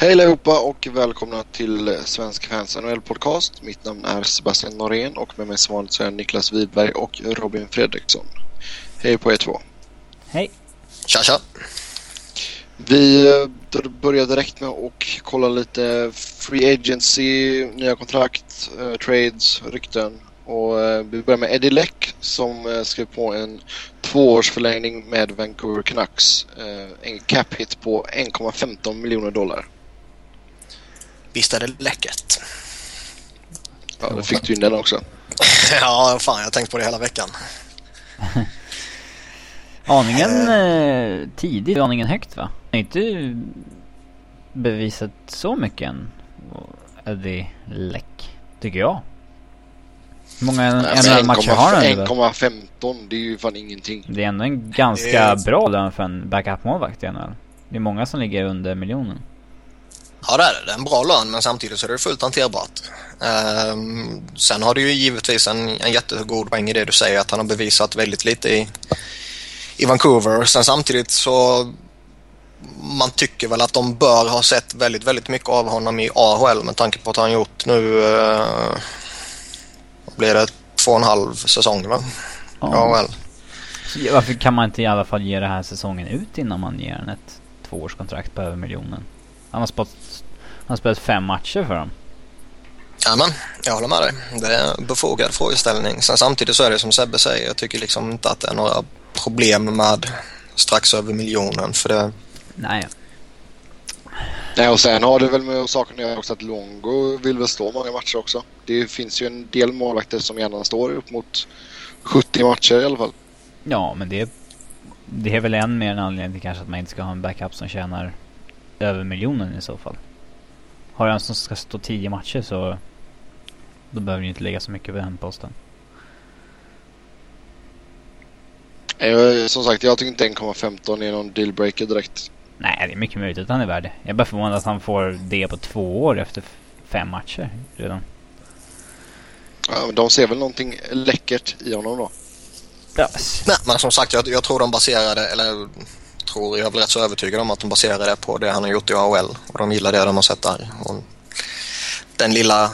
Hej allihopa och välkomna till Svensk Fans NHL Podcast. Mitt namn är Sebastian Norén och med mig som vanligt så är Niklas Widberg och Robin Fredriksson. Hej på er två. Hej. Tja tja. Vi eh, börjar direkt med att kolla lite Free Agency, nya kontrakt, eh, trades, rykten. Och eh, vi börjar med Eddie Leck som skrev på en tvåårsförlängning med Vancouver Canucks. En cap hit på 1,15 miljoner dollar. Visst är det läckert? Ja, då fick du in den också. ja, fan jag har tänkt på det hela veckan. aningen eh, tidigt, aningen högt va? Har inte bevisat så mycket än. Eddie Läck, tycker jag. Hur många NHL-matcher har han 1,15 det är ju fan ingenting. Det är ändå en ganska är... bra lön för en backup-målvakt i NHL. Det är många som ligger under miljonen. Ja det är det. Det är en bra lön men samtidigt så är det fullt hanterbart. Um, sen har du ju givetvis en, en jättegod poäng i det du säger att han har bevisat väldigt lite i, i Vancouver. Sen samtidigt så man tycker väl att de bör ha sett väldigt, väldigt mycket av honom i AHL med tanke på att han gjort nu uh, blir det två och en halv säsong va? Ja. AHL. Varför kan man inte i alla fall ge den här säsongen ut innan man ger den ett tvåårskontrakt på över miljonen? Han har spelat, han har spelat fem matcher för dem. Ja, men jag håller med dig. Det är en befogad frågeställning. Sen samtidigt så är det som Sebbe säger, jag tycker liksom inte att det är några problem med strax över miljonen för det... Nej. Nej och sen har det väl med saken att göra också att Longo vill väl stå många matcher också. Det finns ju en del målvakter som gärna står upp mot 70 matcher i alla fall. Ja men det, det är väl än mer en anledning till kanske att man inte ska ha en backup som tjänar över miljonen i så fall. Har jag en som ska stå 10 matcher så då behöver du inte lägga så mycket på den posten. Som sagt, jag tycker inte 1,15 är någon dealbreaker direkt. Nej, det är mycket möjligt att han är värd det. Jag är bara förvånad att han får det på två år efter fem matcher redan. Ja, men de ser väl någonting läckert i honom då. Yes. Nej, men som sagt, jag, jag tror de baserade, eller tror, jag är väl rätt så övertygad om att de baserar det på det han har gjort i AHL och de gillar det de har sett där. Och den lilla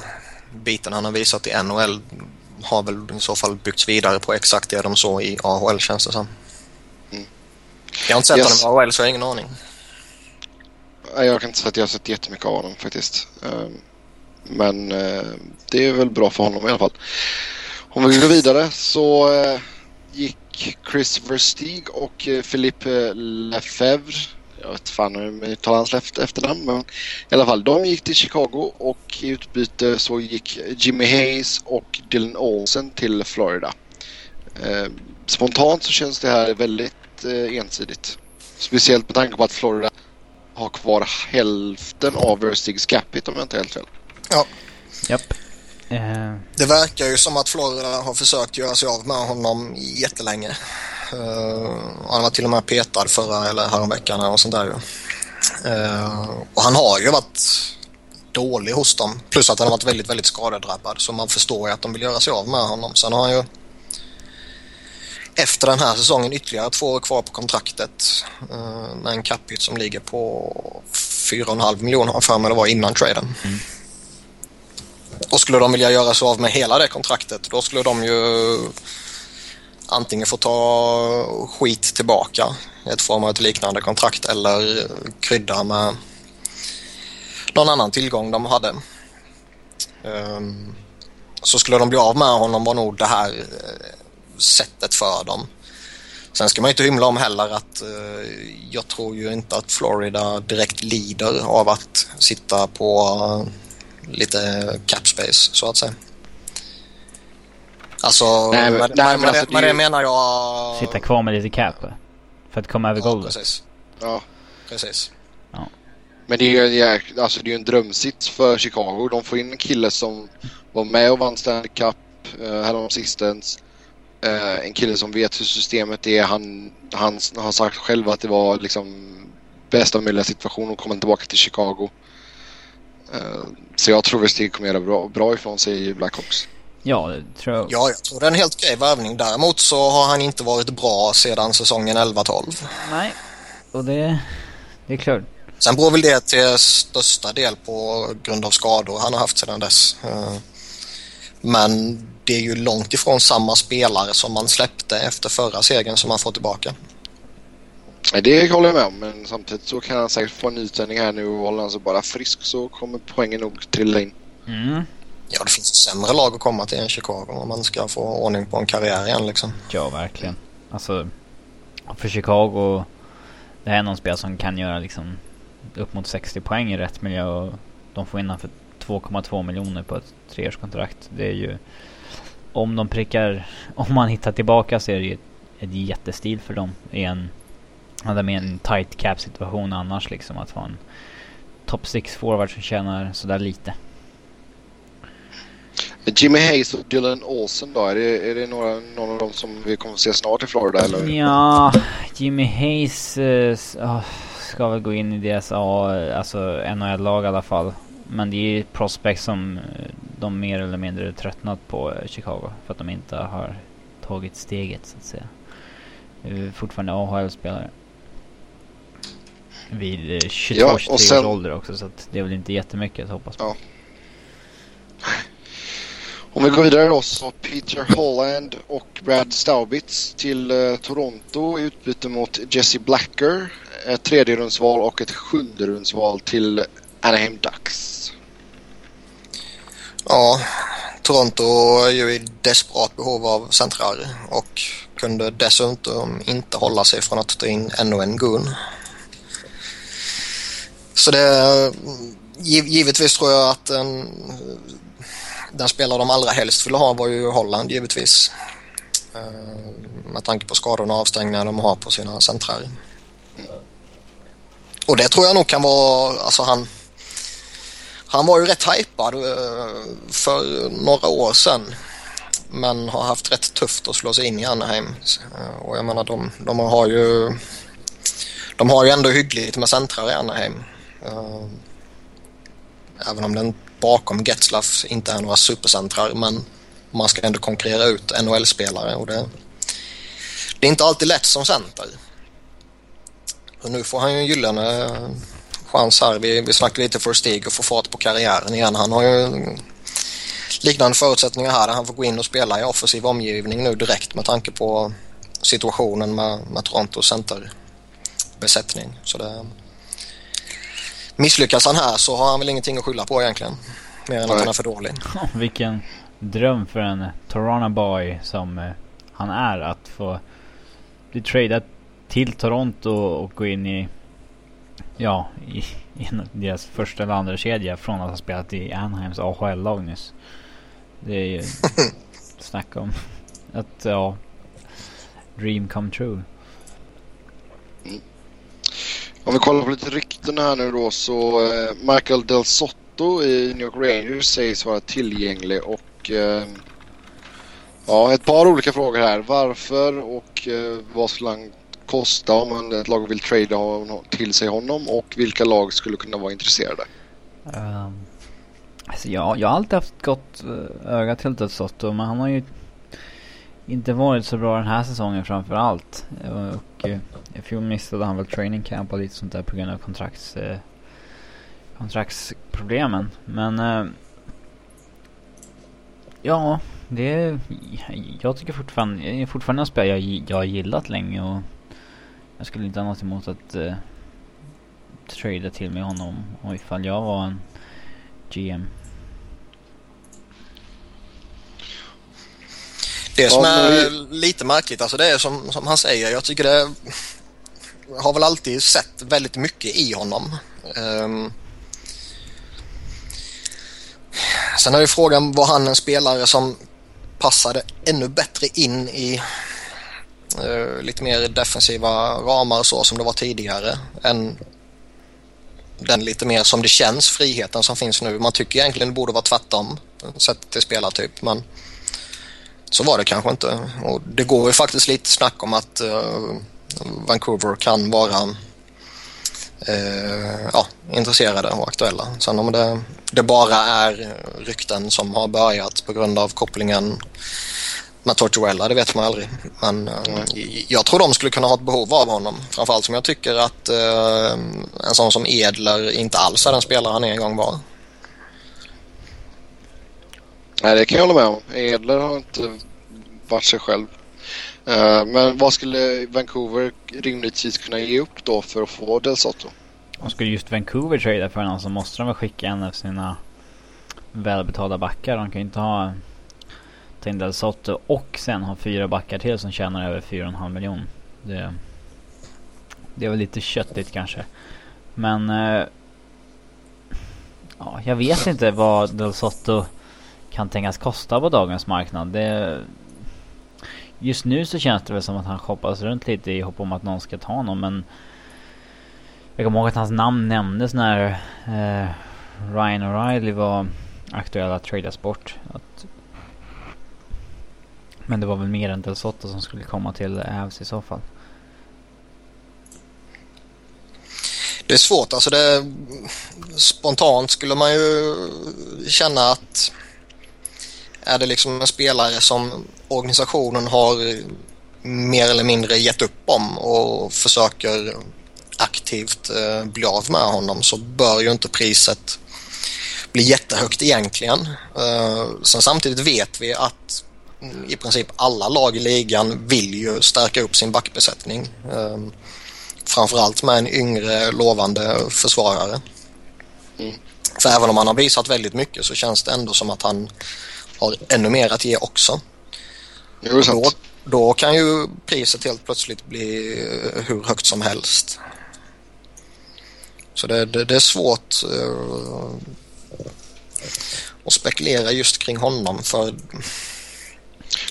biten han har visat i NHL har väl i så fall byggts vidare på exakt det de såg i AHL känns det som. Mm. Jag har inte sett yes. honom i AHL så jag har ingen aning. Jag kan inte säga att jag har sett jättemycket av honom faktiskt. Ehm, men eh, det är väl bra för honom i alla fall. Om vi går vidare så eh, gick Chris Verstig och eh, Philippe Lefebvre. Jag vet fan hur man uttalar hans efternamn men i alla fall de gick till Chicago och i utbyte så gick Jimmy Hayes och Dylan Olsen till Florida. Eh, spontant så känns det här väldigt eh, ensidigt. Speciellt med tanke på att Florida har kvar hälften av Verstigs cap hit om jag inte helt fel. Ja. Japp. Uh... Det verkar ju som att Florida har försökt göra sig av med honom jättelänge. Uh, han var till och med petad förra eller häromveckan och sånt där. Uh, och han har ju varit dålig hos dem. Plus att han har varit väldigt, väldigt skadedrabbad. Så man förstår ju att de vill göra sig av med honom. Sen har han ju efter den här säsongen ytterligare två år kvar på kontraktet uh, med en capita som ligger på 4,5 miljoner har för mig det var innan traden. Mm. Och skulle de vilja göra sig av med hela det kontraktet då skulle de ju antingen få ta skit tillbaka i ett form av ett liknande kontrakt eller krydda med någon annan tillgång de hade. Ehm, så skulle de bli av med honom var nog det här eh, sättet för dem. Sen ska man inte hymla om heller att eh, jag tror ju inte att Florida direkt lider av att sitta på eh, lite cap space så att säga. Alltså, nej, men, med, nej, med, alltså, med det, det menar jag... Sitta kvar med lite cap för att komma över ja, golvet. Precis. Ja, precis. Ja. Men det är ju alltså, det är en drömsits för Chicago. De får in en kille som var med och vann Stanley Cup uh, häromsistens. Uh, en kille som vet hur systemet är. Han, han har sagt själv att det var liksom bästa möjliga situation att komma tillbaka till Chicago. Uh, så jag tror att Stig kommer göra bra, bra ifrån sig i Blackhawks. Ja, det tror jag. Ja, jag tror det är en helt okej värvning. Däremot så har han inte varit bra sedan säsongen 11-12. Nej, och det, det är klart. Sen beror väl det till största del på grund av skador han har haft sedan dess. Eh, men det är ju långt ifrån samma spelare som man släppte efter förra segern som han får tillbaka. Det håller jag med om, men samtidigt så kan han säkert få en uttändning här nu och håller han sig bara frisk så kommer poängen nog trilla in. Mm. Ja, det finns sämre lag att komma till än Chicago om man ska få ordning på en karriär igen liksom. Ja, verkligen. Alltså, för Chicago, det här är någon spelare som kan göra liksom upp mot 60 poäng i rätt miljö och de får in för 2,2 miljoner på ett treårskontrakt. Det är ju, om de prickar, om man hittar tillbaka så är det ju ett, ett jättestil för dem i en, med en tight cap situation annars liksom att ha en top 6 forward som tjänar sådär lite. Jimmy Hayes och Dylan Olsen då? Är det, är det några, någon av dem som vi kommer att se snart i Florida eller? Ja, Jimmy Hayes uh, ska väl gå in i deras A, alltså NHL-lag i alla fall. Men det är ju prospects som eh, de mer eller mindre tröttnat på eh, Chicago. För att de inte har tagit steget så att säga. Fortfarande AHL-spelare. Vid 22-23 ja, års ålder också så att det är väl inte jättemycket att hoppas på. Ja. Om vi går vidare då så Peter Holland och Brad Staubitz till eh, Toronto i utbyte mot Jesse Blacker. Ett tredje rundsval och ett sjunde rundsval till Anaheim Ducks. Ja, Toronto är ju i desperat behov av centrar och kunde dessutom inte hålla sig från att ta in ännu en gun. Så det givetvis tror jag att en den spelare de allra helst ville ha var ju Holland givetvis. Eh, med tanke på skadorna och avstängningar de har på sina centrar. Och det tror jag nog kan vara, alltså han han var ju rätt hypad eh, för några år sedan. Men har haft rätt tufft att slå sig in i Anaheim. Eh, och jag menar de, de har ju de har ju ändå hyggligt med centrar i Anaheim. Ehm, även om den bakom Getzlaff inte är några supercentrar men man ska ändå konkurrera ut NHL-spelare och det, det är inte alltid lätt som center. Och nu får han ju en gyllene eh, chans här. Vi, vi snackade lite för Stig och få fart på karriären igen. Han har ju liknande förutsättningar här där han får gå in och spela i offensiv omgivning nu direkt med tanke på situationen med, med Torontos centerbesättning. Så det, Misslyckas han här så har han väl ingenting att skylla på egentligen. Mer än att han är för dålig. vilken dröm för en Toronto boy som eh, han är att få bli tradad till Toronto och gå in i ja, i, i deras första eller andra kedja från att ha spelat i Anaheims AHL-lag nyss. Det är ju snacka om att ja, dream come true. Om vi kollar på lite rykten här nu då så eh, Michael Del Sotto i New York Rangers sägs vara tillgänglig och eh, ja, ett par olika frågor här. Varför och eh, vad skulle han kosta om ett lag vill trada till sig honom och vilka lag skulle kunna vara intresserade? Um, alltså jag, jag har alltid haft gott eh, öga till Del Sotto men han har ju inte varit så bra den här säsongen framför allt. Eh, och eh, i fjol missade han väl training camp och lite sånt där på grund av kontrakts, eh, kontraktsproblemen. Men eh, ja, det är, jag tycker fortfarande, det är fortfarande en spelare jag, jag har gillat länge och jag skulle inte ha något emot att eh, trada till mig honom och ifall jag var en GM. Det som är lite märkligt, alltså det är som, som han säger, jag tycker det har väl alltid sett väldigt mycket i honom. Um, sen är ju frågan, var han en spelare som passade ännu bättre in i uh, lite mer defensiva ramar så som det var tidigare än den lite mer som det känns friheten som finns nu. Man tycker egentligen det borde vara tvärtom sett till spelartyp men så var det kanske inte. Och det går ju faktiskt lite snack om att uh, Vancouver kan vara uh, ja, intresserade och aktuella. Sen om det, det bara är rykten som har börjat på grund av kopplingen med Tortuella, det vet man aldrig. Men mm. jag tror de skulle kunna ha ett behov av honom. Framförallt som jag tycker att uh, en sån som Edler inte alls är den spelare han en gång var. Nej, det kan jag hålla med om. Edler har inte varit sig själv. Eh, men vad skulle Vancouver rimligtvis kunna ge upp då för att få Del Soto? Och skulle just Vancouver trada för honom så måste de väl skicka en av sina välbetalda backar. De kan ju inte ha in Del Soto och sen ha fyra backar till som tjänar över 4,5 miljon. Det, det är väl lite köttigt kanske. Men... Eh, ja, jag vet inte vad Del Soto kan tänkas kosta på dagens marknad. Det, just nu så känns det väl som att han shoppas runt lite i hopp om att någon ska ta honom men... Jag kommer ihåg att hans namn nämndes när eh, Ryan O'Reilly var aktuell att tradas bort. Att men det var väl mer än Del Soto som skulle komma till Avs i så fall. Det är svårt. Alltså det, spontant skulle man ju känna att är det liksom en spelare som organisationen har mer eller mindre gett upp om och försöker aktivt eh, bli av med honom så bör ju inte priset bli jättehögt egentligen. Eh, sen samtidigt vet vi att i princip alla lag i ligan vill ju stärka upp sin backbesättning. Um, framförallt med en yngre lovande försvarare. Mm. För även om han har visat väldigt mycket så känns det ändå som att han har ännu mer att ge också. Jo, då, då kan ju priset helt plötsligt bli eh, hur högt som helst. Så det, det, det är svårt uh, att spekulera just kring honom för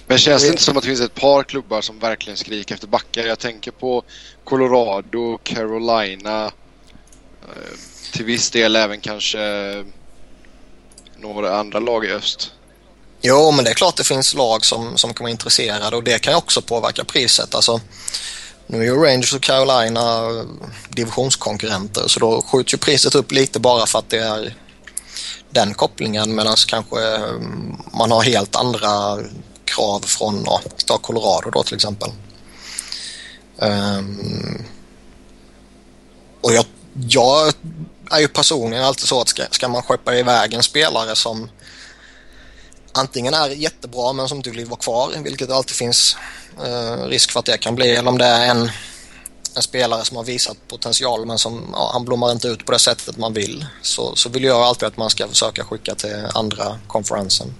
men känns det inte som att det finns ett par klubbar som verkligen skriker efter backar? Jag tänker på Colorado, Carolina, eh, till viss del även kanske några andra lag i öst. Jo, men det är klart det finns lag som, som kan vara intresserade och det kan ju också påverka priset. Alltså, nu är ju Rangers och Carolina divisionskonkurrenter så då skjuts ju priset upp lite bara för att det är den kopplingen medan kanske eh, man har helt andra krav från ja, Colorado då till exempel. Um, och jag, jag är ju personligen alltid så att ska, ska man skeppa iväg en spelare som antingen är jättebra men som inte vill vara kvar, vilket det alltid finns uh, risk för att det kan bli, eller om det är en, en spelare som har visat potential men som ja, han blommar inte ut på det sättet man vill, så, så vill jag alltid att man ska försöka skicka till andra konferensen.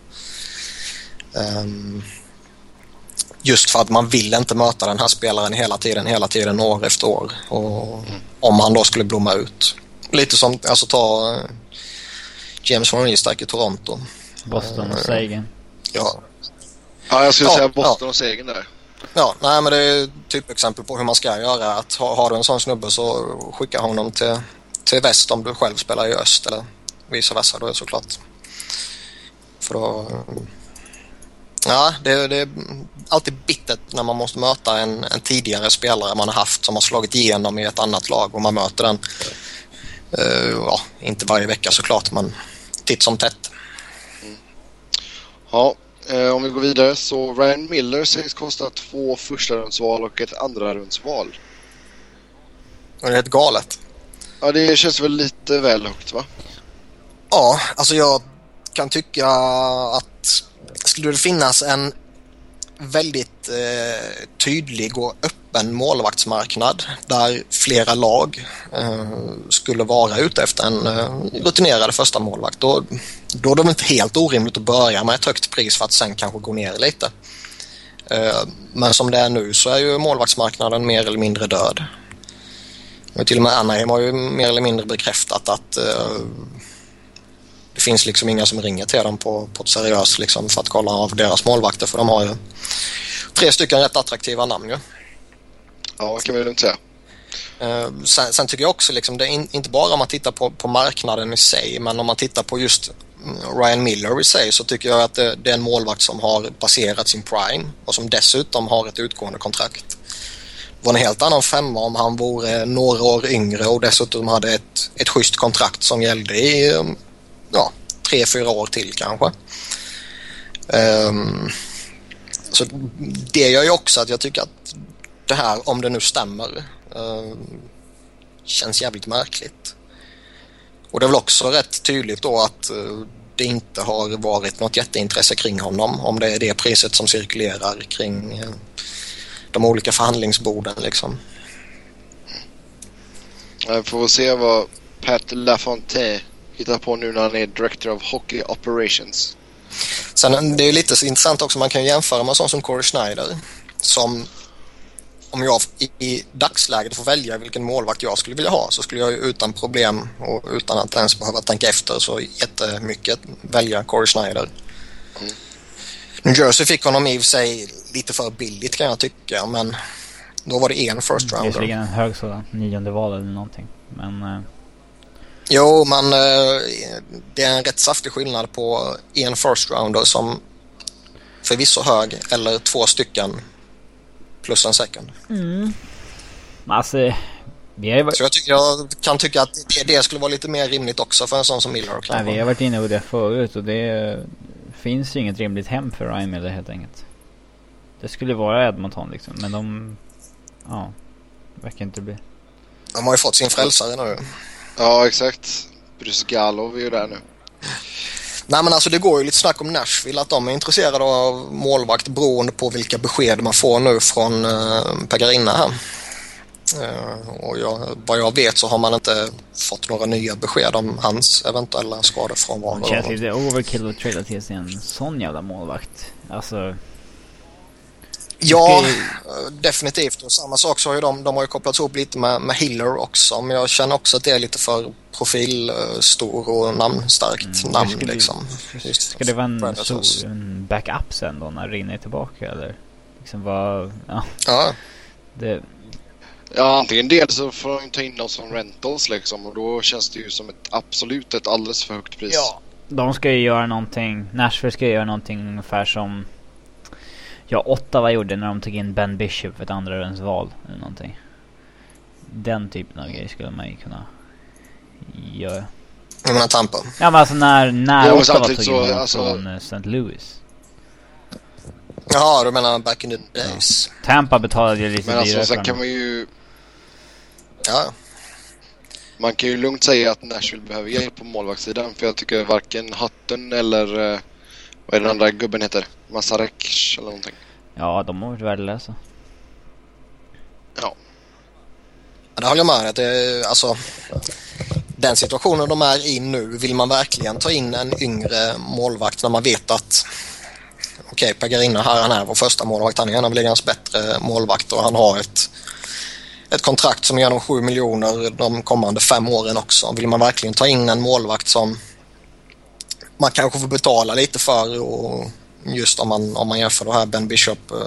Um, just för att man vill inte möta den här spelaren hela tiden, hela tiden, år efter år. Och mm. Om han då skulle blomma ut. Lite som, alltså ta uh, James von Riestak i Toronto. Boston och Sagan. Ja. Ja, jag skulle ja, säga Boston ja. och Sagan där. Ja, nej men det är typ exempel på hur man ska göra. Att ha, har du en sån snubbe så skicka honom till, till väst om du själv spelar i öst eller vice versa då såklart. För då Ja, det, det, är alltid bittert när man måste möta en, en, tidigare spelare man har haft som har slagit igenom i ett annat lag och man möter den. Uh, ja, inte varje vecka såklart, men titt som tätt. Ja, eh, om vi går vidare så Ryan Miller sägs kosta två första och ett andra rundsval. Det är helt galet. Ja, det känns väl lite väl högt va? Ja, alltså jag kan tycka att skulle det finnas en väldigt eh, tydlig och öppen målvaktsmarknad där flera lag eh, skulle vara ute efter en eh, rutinerad första målvakt då, då är det inte helt orimligt att börja med ett högt pris för att sen kanske gå ner lite. Eh, men som det är nu så är ju målvaktsmarknaden mer eller mindre död. Och till och med Anaheim har ju mer eller mindre bekräftat att eh, det finns liksom inga som ringer till dem på, på ett seriöst liksom, för att kolla av deras målvakter för de har ju tre stycken rätt attraktiva namn ju. Ja, det kan vi lugnt säga. Eh, sen, sen, tycker jag också liksom, det är in, inte bara om man tittar på, på marknaden i sig men om man tittar på just mm, Ryan Miller i sig så tycker jag att det, det, är en målvakt som har passerat sin prime och som dessutom har ett utgående kontrakt. Det var en helt annan femma om han vore några år yngre och dessutom hade ett, ett schysst kontrakt som gällde i mm, ja, tre, fyra år till kanske. Um, Så det gör ju också att jag tycker att det här, om det nu stämmer, eh, känns jävligt märkligt. Och det är väl också rätt tydligt då att eh, det inte har varit något jätteintresse kring honom om det är det priset som cirkulerar kring eh, de olika förhandlingsborden liksom. Jag får se vad Pat Lafontaine hittar på nu när han är Director of Hockey Operations. Sen det är lite intressant också, man kan jämföra med sån som Corey Schneider som om jag i, i dagsläget får välja vilken målvakt jag skulle vilja ha så skulle jag ju utan problem och utan att ens behöva tänka efter så jättemycket välja Corey Schneider. Mm. New Jersey fick honom i och för sig lite för billigt kan jag tycka men då var det en first rounder. Visserligen en hög sådan, nionde val eller någonting. Men... Uh... Jo, men uh, det är en rätt saftig skillnad på en first rounder som förvisso hög eller två stycken plus en second. Mm. Alltså, vi har Så jag, tycker, jag kan tycka att det, det, skulle vara lite mer rimligt också för en sån som Miller. Nej, vi har varit inne på det förut och det finns ju inget rimligt hem för Ryan Miller helt enkelt. Det skulle vara Edmonton liksom, men de... Ja, verkar inte bli. De har ju fått sin frälsare nu. Ja, exakt. Bruce Gallo är ju där nu. Nej men alltså det går ju lite snack om Nashville att de är intresserade av målvakt beroende på vilka besked man får nu från eh, Pagarina här. Uh, och jag, vad jag vet så har man inte fått några nya besked om hans eventuella skadefrånvaro. Det känns lite overkill att trada till sig en sån jävla målvakt. Alltså Ja, definitivt. Och samma sak så har ju de, de har ju kopplats ihop lite med, med Hiller också. Men jag känner också att det är lite för profilstor och namnstarkt mm, namn ska liksom. Det, ska det vara en, stor, en backup sen då när Rinne är tillbaka eller? Liksom vad, ja. ja. Det... Ja, antingen det så får de ta in dem som rentals liksom och då känns det ju som ett absolut ett alldeles för högt pris. Ja, de ska ju göra någonting, Nashville ska göra någonting ungefär som Ja, Ottawa gjorde när de tog in Ben Bishop för ett andra val eller någonting. Den typen av grejer skulle man ju kunna göra. Jag menar Tampa? Ja men alltså när, när jo, Ottawa tog in honom alltså... från uh, St. Louis. Jaha, du menar back in the days? Ja. Tampa betalade ju lite Men alltså sen kan man ju... Ja. Man kan ju lugnt säga att Nashville behöver hjälp på målvaktssidan för jag tycker varken Hutton eller uh, vad är den andra gubben heter? Masarek eller någonting. Ja, de har varit värdelösa. Ja. ja. Det håller jag med det, alltså, Den situationen de är i nu, vill man verkligen ta in en yngre målvakt när man vet att okej, okay, Pagarina här, han är vår första målvakt. Han är en av ligans bättre målvakter och han har ett, ett kontrakt som ger honom 7 miljoner de kommande fem åren också. Vill man verkligen ta in en målvakt som man kanske får betala lite för och just om man, om man jämför det här Ben Bishop eh,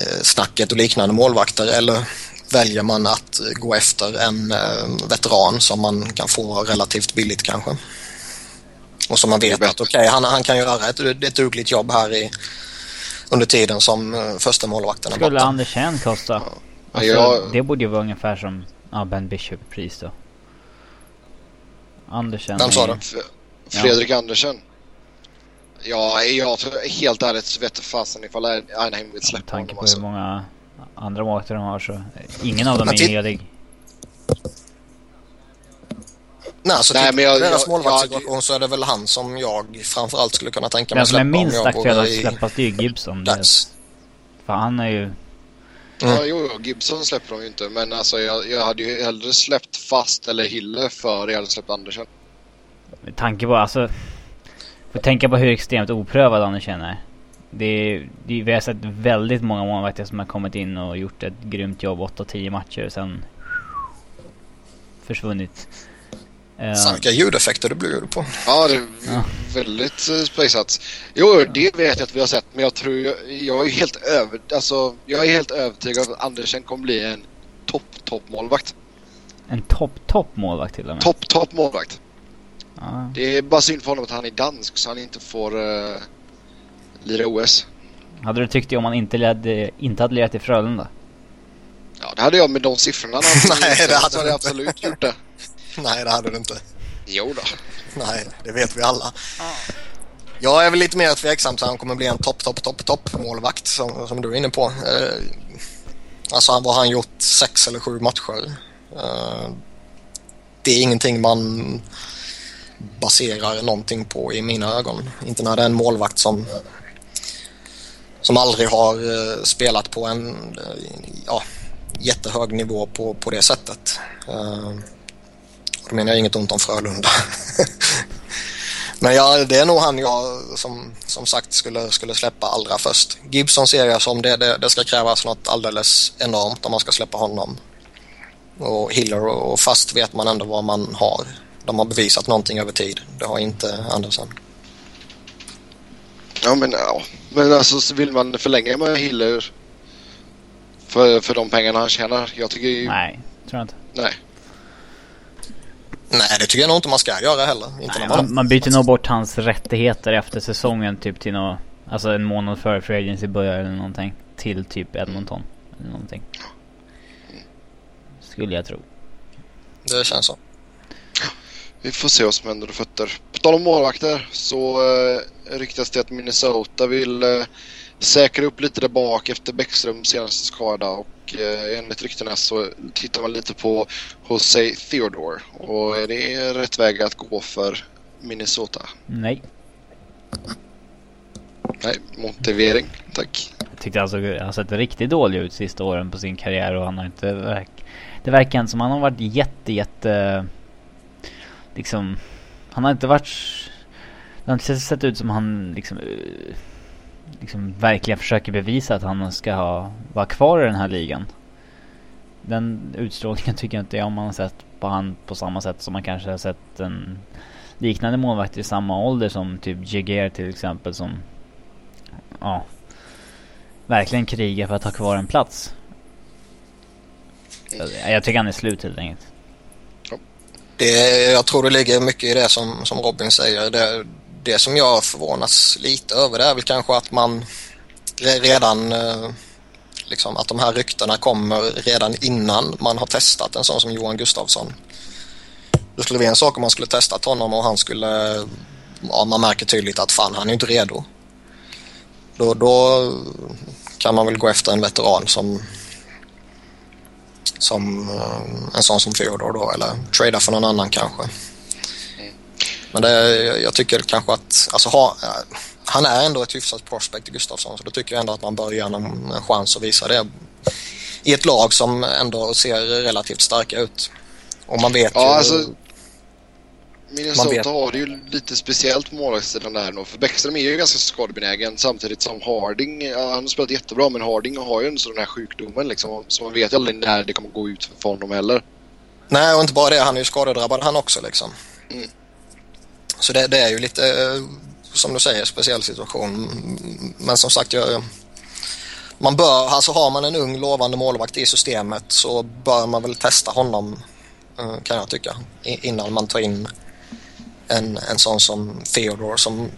eh, snacket och liknande målvakter eller väljer man att gå efter en eh, veteran som man kan få relativt billigt kanske. Och som man vet att okej, okay, han, han kan göra ett, ett dugligt jobb här i, under tiden som första målvakten är Skulle borta. Andersen kosta? Ja. Alltså, jag... Det borde ju vara ungefär som ja, Ben Bishop-pris då. Andersen. Vem sa du? Fredrik ja. Andersen. Ja, jag helt ärligt så vet fasen ifall Anaheim vill släppa honom. Med tanke på alltså. hur många andra målvakter de har så ingen av dem är helig. Nej, så Nej, men jag, deras målvaktssituation så är det väl han som jag framförallt skulle kunna tänka mig att släppa. Den som är minst aktuell att släppas det är ju Gibson. Det, för han är ju... Mm. Ja, jo, Gibson släpper de ju inte. Men alltså jag, jag hade ju hellre släppt fast eller Hille för jag hade släppt Andersen. Med tanke på alltså... Får tänka på hur extremt oprövad Andersen är. Det är, det, vi har sett väldigt många målvakter som har kommit in och gjort ett grymt jobb 8-10 matcher och sen försvunnit. Uh, vilka ljudeffekter du bjuder på. Ja, det är ja. väldigt uh, spejsat. Jo, det vet jag att vi har sett, men jag tror jag, jag är helt över, alltså, jag är helt övertygad om att Andersen kommer bli en topp, topp målvakt. En topp, topp målvakt till och med? Topp, topp målvakt. Ja. Det är bara synd för honom att han är dansk så han inte får uh, lira OS. Hade du tyckt det om han inte, ledde, inte hade lirat i Frölunda? Ja, det hade jag med de siffrorna. Nej, det hade, så hade jag absolut gjort det. Nej, det hade du inte. Jo då. Nej, det vet vi alla. Jag är väl lite mer tveksam till att han kommer bli en topp, topp, topp, topp målvakt som, som du är inne på. Eh, alltså vad har han gjort? Sex eller sju matcher. Eh, det är ingenting man baserar någonting på i mina ögon. Inte när det är en målvakt som som aldrig har eh, spelat på en eh, ja, jättehög nivå på, på det sättet. Eh, då menar jag inget ont om Frölunda. Men ja, det är nog han jag som, som sagt skulle, skulle släppa allra först. Gibson ser jag som det, det, det ska krävas något alldeles enormt om man ska släppa honom. Och Hiller och fast vet man ändå vad man har. De har bevisat någonting över tid. Det har inte Andersen. Ja men ja. Men alltså vill man förlänga med Hiller för, för de pengarna han tjänar? Jag tycker ju... Nej, tror jag inte. Nej. Nej, det tycker jag nog inte man ska göra heller. Inte Nej, man, man byter nog bort hans rättigheter efter säsongen typ till något, alltså en månad före Free Agency börjar eller någonting. Till typ Edmonton eller någonting. Skulle jag tro. Det känns så. Vi får se vad som händer och fötter. På tal om målvakter så eh, ryktas det att Minnesota vill eh, säkra upp lite där bak efter Bäckströms senaste skada och eh, enligt ryktena så tittar man lite på Jose Theodore och är det rätt väg att gå för Minnesota? Nej. Nej, motivering. Tack. Jag tyckte han har sett riktigt dålig ut sista åren på sin karriär och han har inte. Det verkar inte som han har varit jätte, jätte... Liksom... Han har inte varit... Det har inte sett ut som han liksom... eh, Liksom verkligen försöker bevisa att han ska ha, vara kvar i den här ligan. Den utstrålningen tycker jag inte om man har sett på han på samma sätt som man kanske har sett en liknande målvakt i samma ålder som typ Jaguar till exempel som ja verkligen krigar för att ha kvar en plats. Jag, jag tycker han är slut helt enkelt. Det, jag tror det ligger mycket i det som, som Robin säger. Det, det som jag förvånas lite över det är väl kanske att man redan eh, liksom att de här ryktena kommer redan innan man har testat en sån som Johan Gustafsson. Det skulle vara en sak om man skulle testat honom och han skulle, ja man märker tydligt att fan han är inte redo. Då, då kan man väl gå efter en veteran som som eh, en sån som Theodor då eller trada för någon annan kanske. Men det, jag tycker kanske att, alltså ha, han är ändå ett hyfsat prospect i Gustafsson så då tycker jag ändå att man bör ge honom en chans att visa det i ett lag som ändå ser relativt starka ut. Och man vet Ja, ju... alltså, Minnesota har det ju lite speciellt på målvaktssidan där nog. För Bäckström är ju ganska skadebenägen samtidigt som Harding, ja, han har spelat jättebra men Harding har ju en sån här sjukdomen liksom. Så man vet ju aldrig när det kommer gå ut för honom heller. Nej, och inte bara det. Han är ju skadedrabbad han också liksom. Mm. Så det, det är ju lite, eh, som du säger, speciell situation. Men som sagt, jag, man bör, alltså har man en ung lovande målvakt i systemet så bör man väl testa honom, eh, kan jag tycka, innan man tar in en, en sån som Theodore som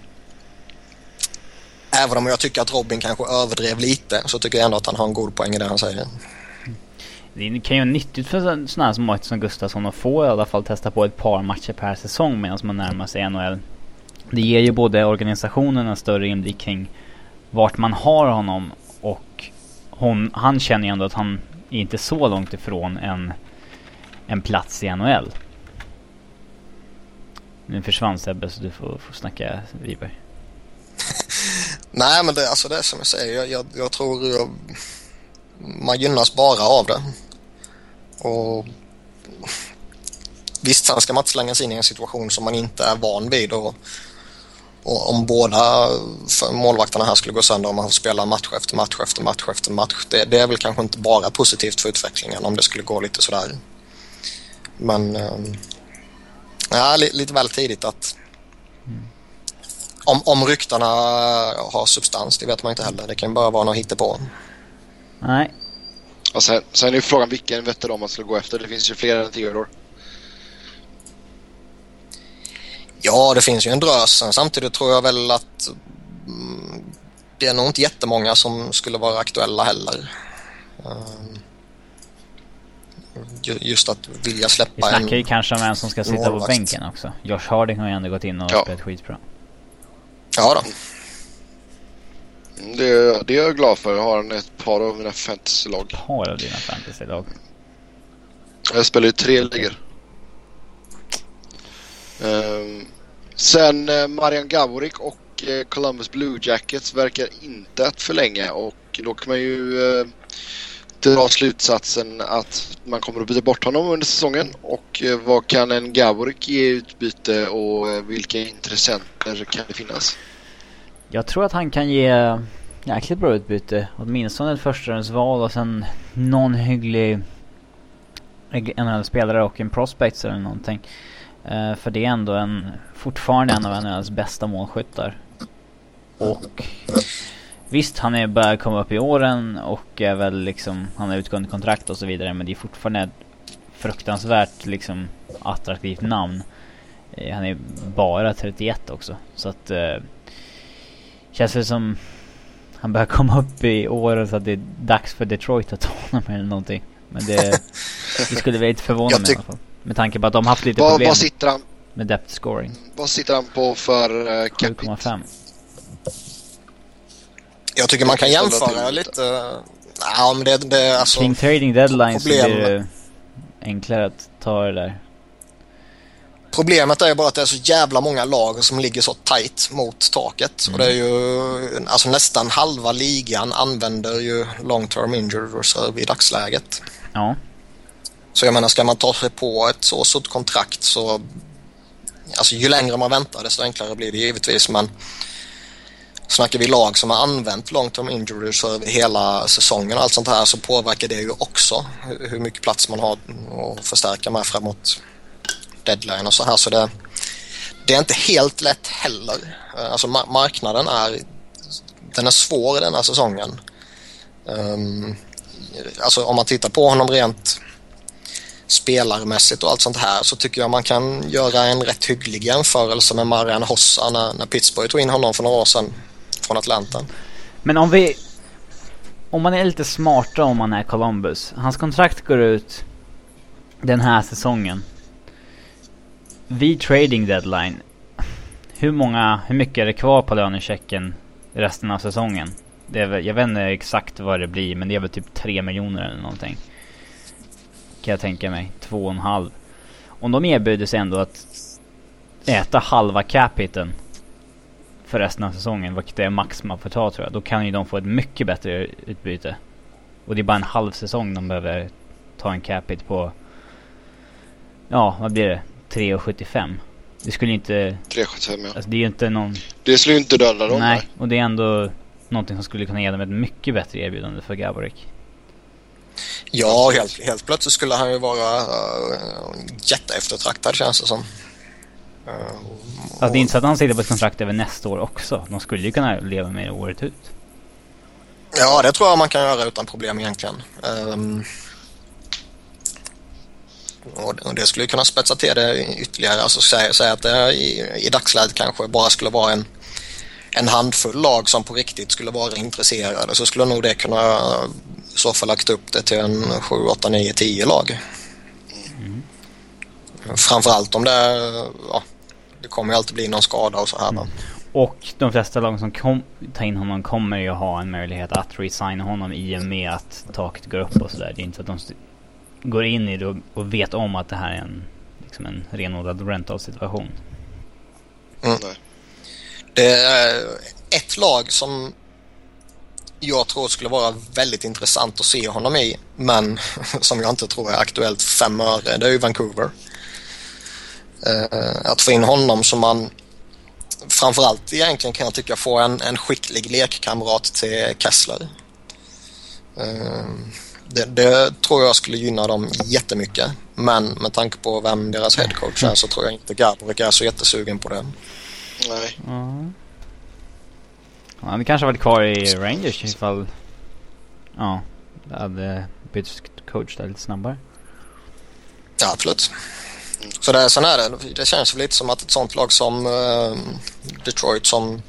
Även om jag tycker att Robin kanske överdrev lite så tycker jag ändå att han har en god poäng i det han säger. Det kan ju vara nyttigt för sådana här som Martin som Gustafsson att få i alla fall testa på ett par matcher per säsong medan man närmar sig NHL. Det ger ju både organisationen en större inblick kring vart man har honom och hon, han känner ju ändå att han är inte så långt ifrån en, en plats i NHL. Nu försvann Sebbe så du får, får snacka Wiberg. Nej, men det, alltså det är som jag säger. Jag, jag, jag tror jag, man gynnas bara av det. Och Visst, sen ska man inte slänga sig in i en situation som man inte är van vid. Och, och om båda målvakterna här skulle gå sönder om man får spela match efter match efter match efter match. Det, det är väl kanske inte bara positivt för utvecklingen om det skulle gå lite sådär. Men ehm, ja, li, lite väl tidigt att om, om ryktena har substans, det vet man inte heller. Det kan bara vara något hittepå. Nej, Och sen, sen är ju frågan vilken veteran man ska gå efter. Det finns ju fler än Theodore. Ja, det finns ju en drös. Sen Samtidigt tror jag väl att mm, det är nog inte jättemånga som skulle vara aktuella heller. Ju- Just att vilja vi släppa snackar ju en... kanske om en som ska sitta på målvakt. bänken också. Josh Harding har ju ändå gått in och Ja. spelat skitbra. Ja då. Det, det är jag glad för. Jag har en ett par av mina fantasylag. Par av dina fantasylag. Jag spelar ju tre ligor. Ehm, sen eh, Marian Gaborik och eh, Columbus Blue Jackets verkar inte att förlänga och då kan man ju eh, dra slutsatsen att man kommer att byta bort honom under säsongen. Och eh, vad kan en Gaborik ge i utbyte och eh, vilka intressenter kan det finnas? Jag tror att han kan ge jäkligt bra utbyte. Åtminstone ett förstahundsval och sen någon hygglig NHL-spelare och en prospect eller någonting. Uh, för det är ändå en, fortfarande en av NHLs bästa målskyttar. Och visst, han är börjar komma upp i åren och är väl liksom, han har utgående kontrakt och så vidare. Men det är fortfarande ett fruktansvärt liksom attraktivt namn. Eh, han är bara 31 också. Så att eh, Känns det som han börjar komma upp i åren så att det är dags för Detroit att ta honom eller någonting. Men det, det skulle väl inte förvåna mig i alla fall. Med tanke på att de haft lite Vad, problem vad, sitter han, med depth scoring. vad sitter han på för uh, capita? 7,5. Jag tycker man kan jämföra lite. Ja, men det, det alltså... Kring trading deadline så problem- blir det enklare att ta det där. Problemet är ju bara att det är så jävla många lag som ligger så tight mot taket. Och det är ju alltså nästan halva ligan använder ju long term injury reserve i dagsläget. Ja. Så jag menar, ska man ta sig på ett så stort kontrakt så... Alltså ju längre man väntar desto enklare blir det givetvis men snackar vi lag som har använt long term injury reserve hela säsongen och allt sånt här så påverkar det ju också hur, mycket plats man har att förstärka med framåt deadline och så här så det, det är inte helt lätt heller. Eh, alltså ma- marknaden är den är svår den här säsongen. Um, alltså om man tittar på honom rent spelarmässigt och allt sånt här så tycker jag man kan göra en rätt hygglig jämförelse med Marian Hossa när, när Pittsburgh tog in honom för några år sedan från Atlanten. Men om vi... Om man är lite smartare om man är Columbus. Hans kontrakt går ut den här säsongen. Vid trading deadline. Hur många, hur mycket är det kvar på lönechecken resten av säsongen? Det är väl, jag vet inte exakt vad det blir men det är väl typ 3 miljoner eller någonting. Kan jag tänka mig. Två och en halv. Om de erbjuder sig ändå att äta halva capiten för resten av säsongen, vilket är max man får ta tror jag. Då kan ju de få ett mycket bättre utbyte. Och det är bara en halv säsong de behöver ta en cap hit på. Ja, vad blir det? 3,75. Det skulle inte... 375 ja. Alltså det är ju inte någon... Det skulle ju inte döda dem. Nej, och det är ändå någonting som skulle kunna ge dem ett mycket bättre erbjudande för Gaborik. Ja, helt, helt plötsligt skulle han ju vara uh, jätteeftertraktad känns det som. Alltså det är inte så att han sitter på ett kontrakt över nästa år också. De skulle ju kunna leva med det året ut. Ja, det tror jag man kan göra utan problem egentligen. Ehm, och det- skulle kunna spetsa till det ytterligare. Alltså säga, säga att det i, i dagsläget kanske bara skulle vara en, en handfull lag som på riktigt skulle vara intresserade så skulle nog det kunna i så fall lagt upp det till en 7, 8, 9, 10 lag. Framförallt om det, ja, det kommer ju alltid bli någon skada och så här. va. Och de flesta lag som kom, tar in honom kommer ju ha en möjlighet att resigna honom i och med att taket går upp och sådär. Det är inte så att de går in i det och, vet om att det här är en, liksom en renodlad rental situation. Mm. Nej. Det är ett lag som jag tror skulle vara väldigt intressant att se honom i men som jag inte tror är aktuellt fem öre. Det är ju Vancouver. Eh, Att få in honom som man framförallt egentligen kan jag tycka få en, en skicklig lekkamrat till Kessler. Eh, Det, det tror jag skulle gynna dem jättemycket. Men med tanke på vem deras headcoach är så tror jag inte Gaborik är så jättesugen på det. Nej. Ja. Han kanske varit kvar i Rangers ifall... Ja, det hade bytt coach där lite snabbare. Ja, absolut. Så det, sen är det, det känns lite som att ett sånt lag som eh, Detroit som,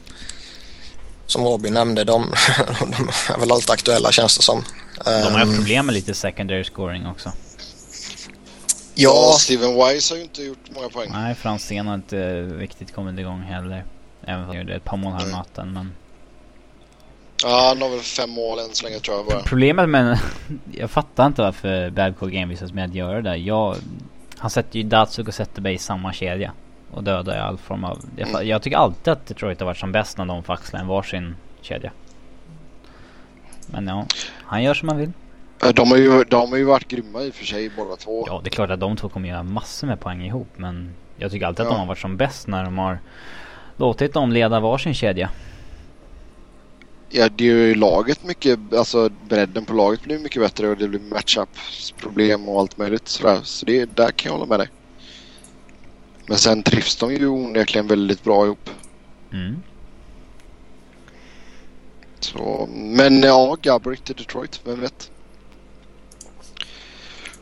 som Robin nämnde, de, de är väl alltid aktuella känns det som. De har Ehm, problem med lite secondary scoring också. Ja, Steven Wise har ju inte gjort många poäng. Nej, Franzén har inte riktigt kommit igång heller. Även om han gjorde ett par mål här mm. natten men... Ja, han har väl fem mål än så länge tror jag bara. Problemet med... jag fattar inte varför Babcock envisas med att göra det. Jag... Han sätter ju Datsuk och Zetterberg i samma kedja. Och dödar i all form av... Jag, jag, tycker alltid att Detroit har varit som bäst när de får axla en varsin kedja. Men ja, han gör som han vill. De har, ju, de har ju varit grymma i och för sig båda två. Ja, det är klart att de två kommer göra massor med poäng ihop. Men jag tycker alltid att de har varit som bäst när de har låtit dem leda varsin kedja. Ja, det är ju laget mycket, alltså bredden på laget blir mycket bättre och det blir matchup-problem och allt möjligt sådär. Så det, där kan jag hålla med dig. Men sen trivs de ju onekligen väldigt bra ihop. Mm. Så, men ja, Gabrick till Detroit, vem vet?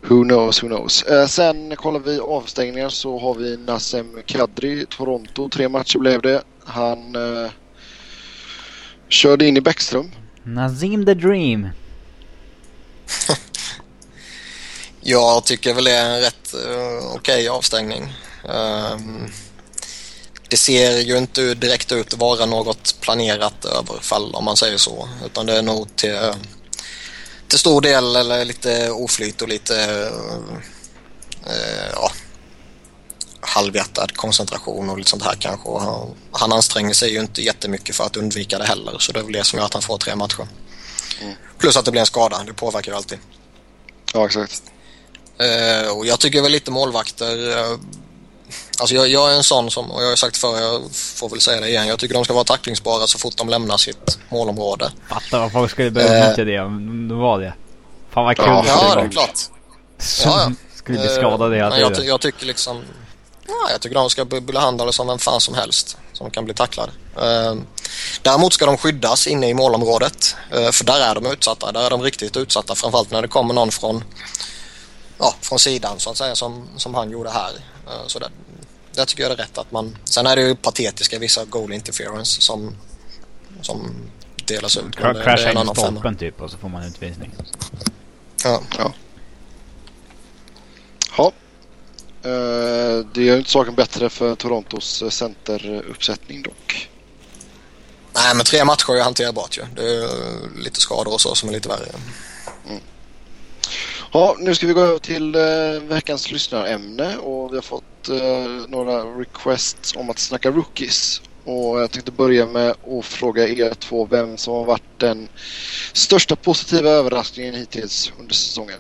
Who knows, who knows. Eh, sen kollar vi avstängningar så har vi Nassem Kadri, Toronto. Tre matcher blev det. Han eh, körde in i Bäckström. Nazim the Dream. Jag tycker väl det är en rätt uh, okej okay avstängning. Um, det ser ju inte direkt ut att vara något planerat överfall om man säger så. Utan det är nog till, till stor del eller lite oflyt och lite uh, ja, halvhjärtad koncentration och lite sånt här kanske. Han, han anstränger sig ju inte jättemycket för att undvika det heller. Så det är väl det som gör att han får tre matcher. Mm. Plus att det blir en skada. Det påverkar ju alltid. Ja, exakt. Uh, och jag tycker väl lite målvakter uh, Alltså jag, jag, är en sån som, och jag har sagt förr, jag får väl säga det igen. Jag tycker de ska vara tacklingsbara så fort de lämnar sitt målområde. Fattar vad folk skulle börja utnyttja uh, det om det var det. Fan vad kul Ja, ja det är klart. ja, ja. Skulle bli skadade hela tiden. Jag, jag tycker liksom... Ja, jag tycker de ska behandlas som vem fan som helst som kan bli tacklad. Uh, däremot ska de skyddas inne i målområdet. Uh, för där är de utsatta. Där är de riktigt utsatta. Framförallt när det kommer någon från, ja, från sidan så att säga som, som han gjorde här. Uh, så där, där tycker jag det är rätt att man... Sen är det ju patetiska vissa goal interference som, som delas ut. Crasha in stolpen typ och så får man utvisning. Ja. ja. Ja. Uh, det gör inte saken bättre för Torontos eh, centeruppsättning dock. Nej, men tre matcher är hanterbart ju. Det är lite skador och så som är lite värre. Mm. Ja, nu ska vi gå över till uh, veckans lyssnarämne och vi har fått några requests om att snacka rookies. Och jag tänkte börja med att fråga er två vem som har varit den största positiva överraskningen hittills under säsongen.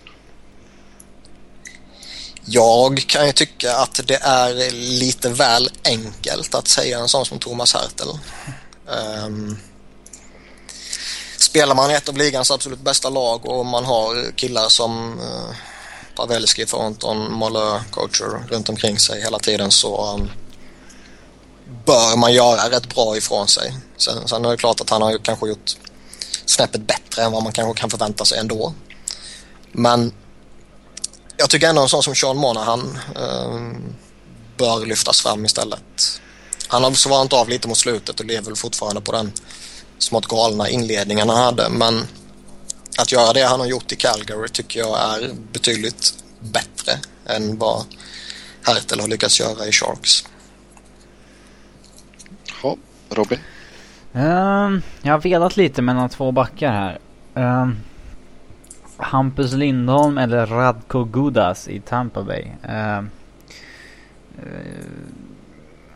Jag kan ju tycka att det är lite väl enkelt att säga en sån som Thomas Hertel. Um, spelar man i ett av ligans absolut bästa lag och man har killar som uh, Pavelski, Thornton, Molle, coacher runt omkring sig hela tiden så um, bör man göra rätt bra ifrån sig. Sen, sen är det klart att han har ju kanske gjort snäppet bättre än vad man kanske kan förvänta sig ändå. Men jag tycker ändå en sån som Sean Monahan uh, bör lyftas fram istället. Han har svarat av lite mot slutet och lever fortfarande på den smått galna inledningen han hade. Men att göra det han har gjort i Calgary tycker jag är betydligt bättre än vad Hertel har lyckats göra i Sharks. Ja, Robin? Um, jag har velat lite mellan två backar här. Um, Hampus Lindholm eller Radko Gudas i Tampa Bay. Uh, uh,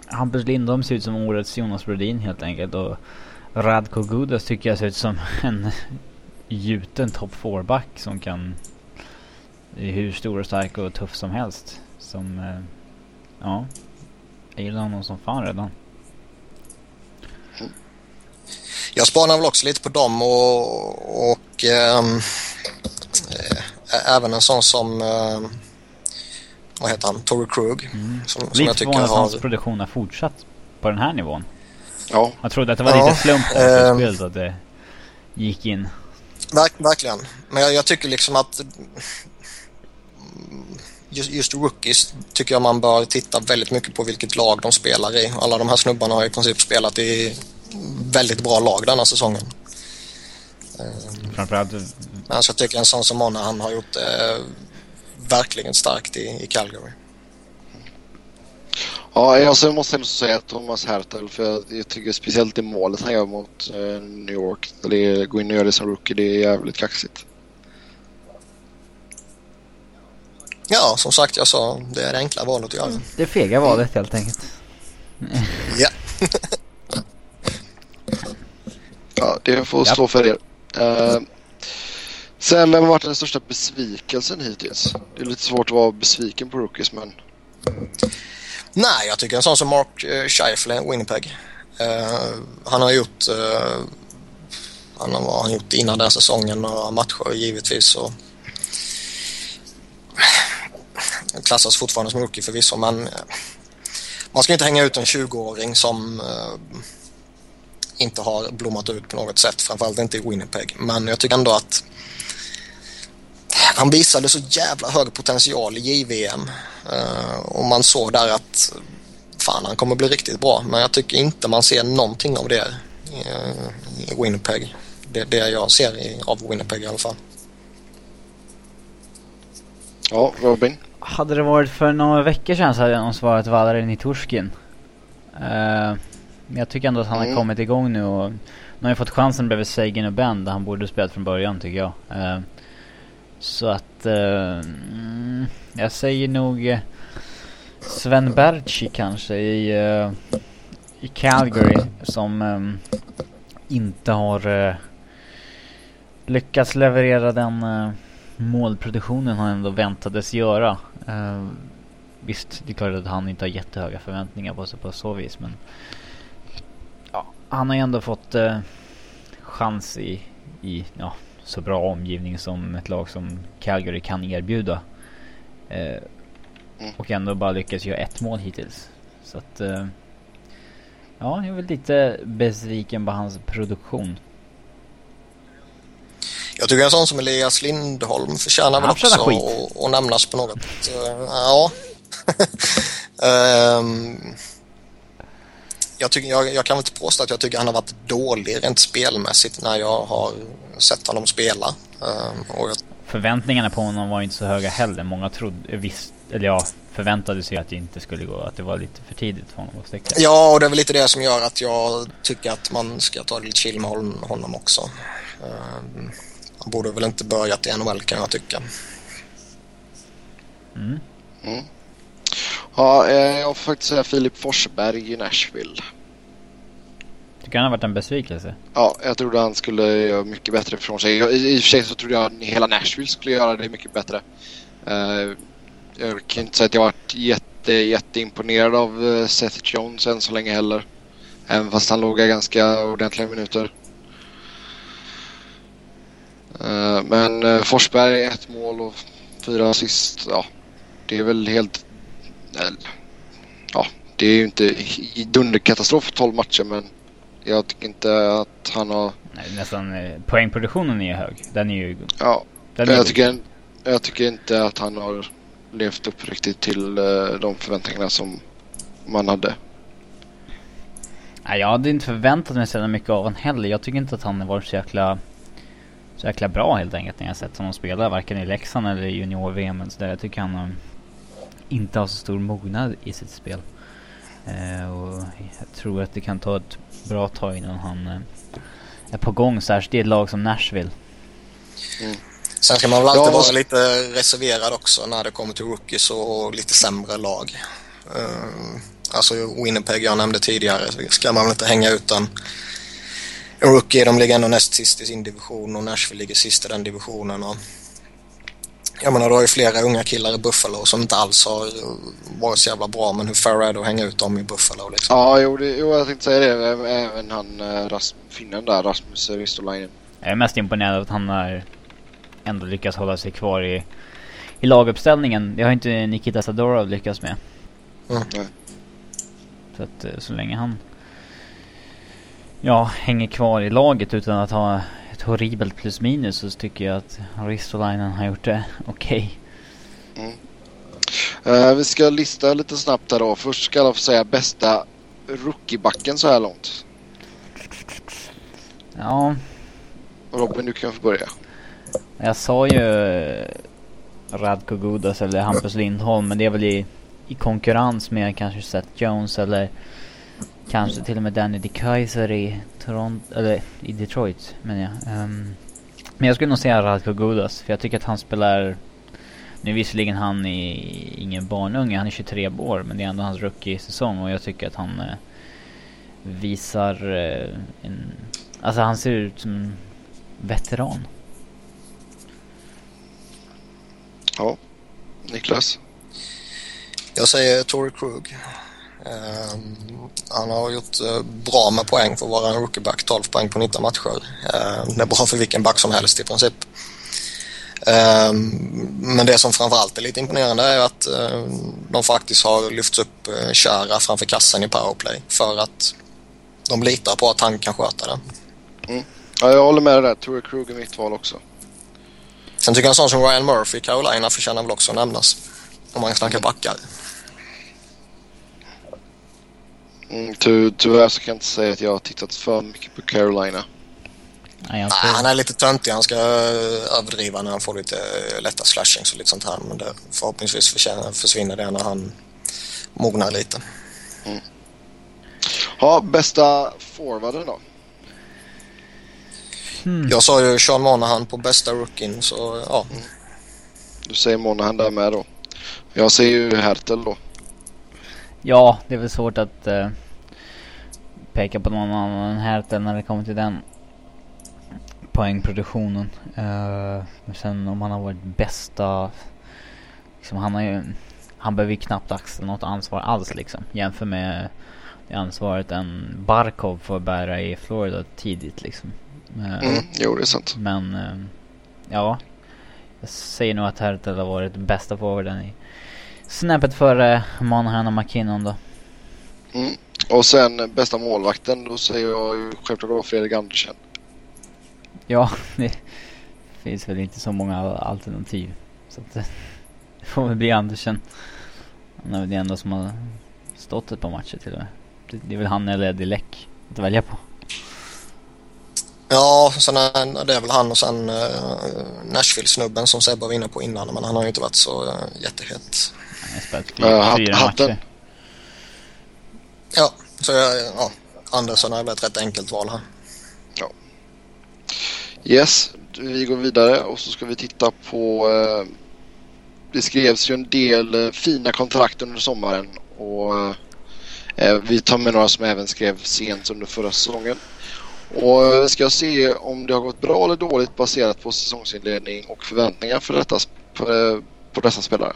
Hampus Lindholm ser ut som årets Jonas Brodin helt enkelt och Radko Gudas tycker jag ser ut som en gjuten top 4-back som kan... Är hur stor och stark och tuff som helst. Som... Uh, ja. Jag gillar honom som fan redan. Jag spanar väl också lite på dem och, och ähm, även en sån som äh, vad heter han? Tory Krug. Mm. Som, som lite jag tycker har... hans produktion har fortsatt på den här nivån. Ja. Jag trodde att det var ja, lite slump äh, spelet att det gick in. Verk, verkligen. Men jag, jag, tycker liksom att just, just rookies tycker jag man bör titta väldigt mycket på vilket lag de spelar i. Alla de här snubbarna har i princip spelat i väldigt bra lag denna säsongen. Framförallt... Alltså jag tycker en sån som Mona, han har gjort det eh, verkligen starkt i, i Calgary. Ja, alltså jag måste ändå säga Thomas Hertel för jag, jag tycker speciellt det målet han gör mot eh, New York. Eller gå in och göra det som rookie, det är jävligt kaxigt. Ja, som sagt, jag sa det är det enkla valet att göra. Det fega valet helt enkelt. Ja. Ja, det får Ja. stå för er. Uh, sen vem har varit den största besvikelsen hittills? Det är lite svårt att vara besviken på rookies men Nej, jag tycker en sån som Mark uh, Scheifele, Winnipeg. Eh, han har gjort eh, han har, vad har han gjort innan den säsongen, några matcher givetvis. Och klassas fortfarande som rookie förvisso men eh, man ska inte hänga ut en 20-åring som eh, inte har blommat ut på något sätt, framförallt inte i Winnipeg. Men jag tycker ändå att han visade så jävla hög potential i JVM eh, och man såg där att fan han kommer bli riktigt bra men jag tycker inte man ser någonting av det eh, i Winnipeg. Det, det jag ser i, av Winnipeg i alla fall. ja, Robin. Hade det varit för några veckor sedan så hade jag nog svarat Valery Niturskin. Uh, men jag tycker ändå att han Mm. har kommit igång nu och nu har jag fått chansen bredvid Sagan och Ben där han borde spelat från början tycker jag. Eh, så att eh, mm, jag säger nog eh, Sven Berchi kanske i, i Calgary som inte har lyckats leverera den målproduktionen han ändå väntades göra. Visst, det är klart att han inte har jättehöga förväntningar på sig på så vis men han har ju ändå fått eh, chans i, i ja, så bra omgivning som ett lag som Calgary kan erbjuda. Eh, Mm. och ändå bara lyckats göra ett mål hittills. Så att eh, ja, jag är väl lite besviken på hans produktion. Jag tycker en sån som Elias Lindholm förtjänar väl också att- nämnas på något. eh, ja. Ehm, jag, tycker, jag, jag kan väl inte påstå att jag tycker han har varit dålig rent spelmässigt när jag har sett honom spela. Ehm, och jag, Förväntningarna på honom var inte så höga heller. Många trodde, visst, eller ja, förväntade sig att det inte skulle gå. Att det var lite för tidigt för honom att sticka. ja, och det är väl lite det som gör att jag tycker att man ska ta det lite chill med hon- honom också. Ehm, han borde väl inte börjat i NHL kan jag tycka. Mm. Ja, eh, jag får faktiskt säga Filip Forsberg i Nashville. Tycker han har varit en besvikelse? Ja, jag trodde han skulle göra mycket bättre ifrån sig. I i och för sig så trodde jag att hela Nashville skulle göra det mycket bättre. Eh, jag kan inte säga att jag varit jätte, jätteimponerad av eh, Seth Jones än så länge heller. Även fast han låg ganska ordentliga minuter. Eh, men eh, Forsberg ett mål och fyra assist. Ja, det är väl helt... Ja, det är ju inte dunderkatastrof 12 matcher men jag tycker inte att han har... Nej, nästan eh, poängproduktionen är ju hög. Den är ju... Ja, Den jag tycker, jag tycker inte att han har levt upp riktigt till eh, de förväntningarna som man hade. Nej, jag hade inte förväntat mig så mycket av honom heller. Jag tycker inte att han har varit så jäkla... Så jäkla bra helt enkelt när jag sett honom spela. Varken i Leksand eller i junior-VM. Jag tycker han eh, inte har så stor mognad i sitt spel. Eh, och jag tror att det kan ta ett bra tag innan han eh, är på gång. Särskilt i ett lag som Nashville. Sen ska man väl alltid vara lite reserverad också när det kommer till rookies och lite sämre lag. Uh, alltså Winnipeg jag nämnde tidigare ska man väl inte hänga ut en, en rookie. De ligger ändå näst sist i sin division och Nashville ligger sist i den divisionen. Och jag menar, du har ju flera unga killar i Buffalo som inte alls har eh, varit så jävla bra men hur fair är det att hänga ut dem i Buffalo liksom? Ja, jo, det, jo jag tänkte säga det. Även- han eh, Ras, finnen där, Rasmus Ristolainen. Jag är mest imponerad av att han har ändå lyckats hålla sig kvar i, i laguppställningen. Det har inte Nikita Sadorov lyckats med. Mm. Så att eh, så länge han ja, hänger kvar i laget utan att ha horribelt plus minus så tycker jag att Ristolainen har gjort det okej. Eh, vi ska lista lite snabbt här då. Först ska jag få säga bästa rookiebacken så här långt. Ja, Robin, du kan få börja. jag sa ju eh, Radko Gudas eller Hampus Lindholm men det är väl i i konkurrens med kanske Seth Jones eller kanske till och med Danny DeKaiser i Toronto, eller i Detroit menar jag. Um, men jag skulle nog säga Radko Gudas för jag tycker att han spelar nu är visserligen han i, ingen barnunge, han är 23 år men det är ändå hans rookie-säsong och jag tycker att han eh, visar eh, en... Alltså han ser ut som veteran. Ja, Niklas? Jag säger Tory Krug. Um, han har gjort uh, bra med poäng för att vara en rookieback, 12 poäng på 19 matcher. Uh, det är bra för vilken back som helst i princip. Men det som framförallt är lite imponerande är att de faktiskt har lyft upp Chara framför kassen i powerplay för att de litar på att han kan sköta det. Mm. Ja, jag håller med dig där. Tory Krug är mitt val också. Sen tycker jag en sån som Ryan Murphy i Carolina förtjänar väl också att nämnas. Om man snackar backar. Mm, ty tyvärr så kan jag inte säga att jag har tittat för mycket på Carolina. Nej, jag Nej, tror- han är lite töntig. Han ska eh, överdriva när han får lite eh, lätta slashings och lite sånt här. Men det, förhoppningsvis försvinner det när han mognar lite. Ja, bästa forwarden då? Hmm. Jag sa ju Sean Monahan på bästa rookien så ja. Du säger Monahan där med då. Jag säger ju Hertel då. Ja, det är väl svårt att eh, peka på någon annan än Hertel när det kommer till den poängproduktionen. Uh, men sen om han har varit bästa... Liksom, han har ju... Han behöver ju knappt axla något ansvar alls liksom. Jämför med det ansvaret en Barkov får bära i Florida tidigt liksom. Eh, Mm, jo, det är sant. Men eh, ja. Jag säger nog att Hertel har varit bästa forwarden i snäppet före Monahan och McKinnon då. Mm. Och sen eh, bästa målvakten, då säger jag ju självklart då Fredrik Andersen. Ja, det finns väl inte så många alternativ. Så att det det får väl bli Andersen. Han är väl det enda som har stått ett par matcher till och med. Det, det är väl han eller Eddie Läck att välja på. Ja, sen är det är väl han och sen uh, Nashville-snubben som Sebbe var inne på innan. Men han har ju inte varit så uh, jättehet. Han har spelat Äh, fyra, hat- fyra hatten. matcher. Ja, så jag, ja, Andersson är väl ett rätt enkelt val här. Yes, vi går vidare och så ska vi titta på... Eh, det skrevs ju en del eh, fina kontrakt under sommaren och eh, eh vi tar med några som även skrev sent under förra säsongen. Och eh, vi ska se om det har gått bra eller dåligt baserat på säsongsinledning och förväntningar för detta, på, eh, på dessa spelare.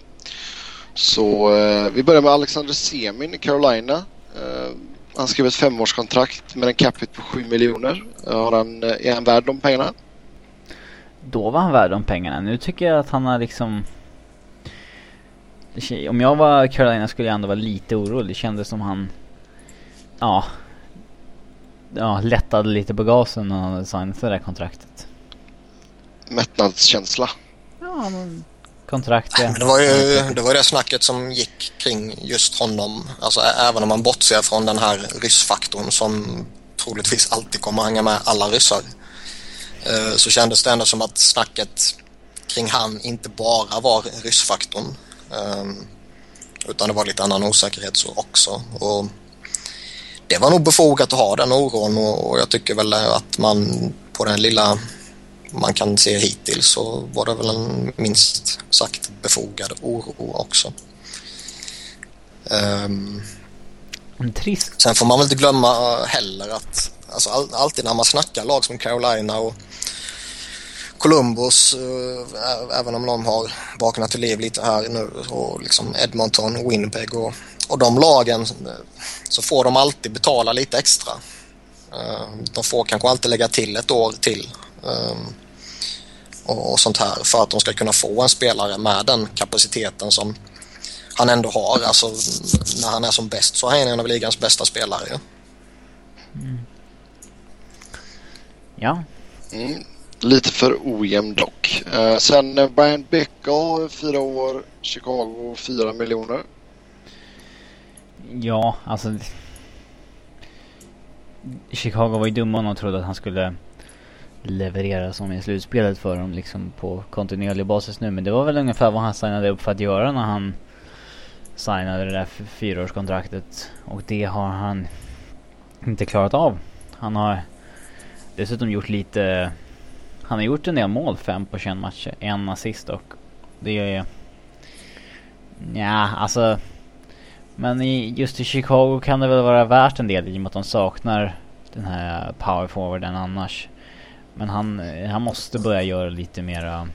Så eh, vi börjar med Alexander Semin i Carolina. Eh, han skrev ett femårskontrakt med en cap hit på 7 miljoner. Har han, eh, är han värd de pengarna? Då var han värd de pengarna. Nu tycker jag att han har liksom... Om jag var Carolina skulle jag ändå vara lite orolig. Det kändes som han... Ja. Ja, lättade lite på gasen när han hade signat det där kontraktet. Mättnadskänsla. Ja, men... Kontrakt ja. Men det var ju det, var det snacket som gick kring just honom. Alltså även om man bortser från den här ryssfaktorn som troligtvis alltid kommer hänga med alla ryssar. Eh, så kändes det ändå som att snacket kring han inte bara var ryssfaktorn. Ehm, utan det var lite annan osäkerhet så också. Och det var nog befogat att ha den oron och jag tycker väl att man på den lilla man kan se hittills så var det väl en minst sagt befogad oro också. En trist. sen får man väl inte glömma heller att alltså all, alltid när man snackar lag som Carolina och Columbus, eh, ä- även om de har vaknat till liv lite här nu och liksom Edmonton, Winnipeg och, och de lagen eh, så får de alltid betala lite extra. Eh, de får kanske alltid lägga till ett år till. Eh, och, och sånt här för att de ska kunna få en spelare med den kapaciteten som han ändå har. Alltså när han är som bäst så är han en av ligans bästa spelare. ju. Ja. Mm. Lite för ojämn dock. Eh, sen eh, Brian Bickle, fyra år, Chicago, fyra miljoner. Ja, alltså... Chicago var ju dumma om de trodde att han skulle leverera som i slutspelet för dem liksom på kontinuerlig basis nu. Men det var väl ungefär vad han signade upp för att göra när han signade det där fyraårskontraktet. Och det har han inte klarat av. Han har dessutom gjort lite... Han har gjort en del mål, fem på 21 matcher, en assist och det är... Ja, alltså... Men i, just i Chicago kan det väl vara värt en del i och med att de saknar den här power forwarden annars. Men han, han måste börja göra lite mera...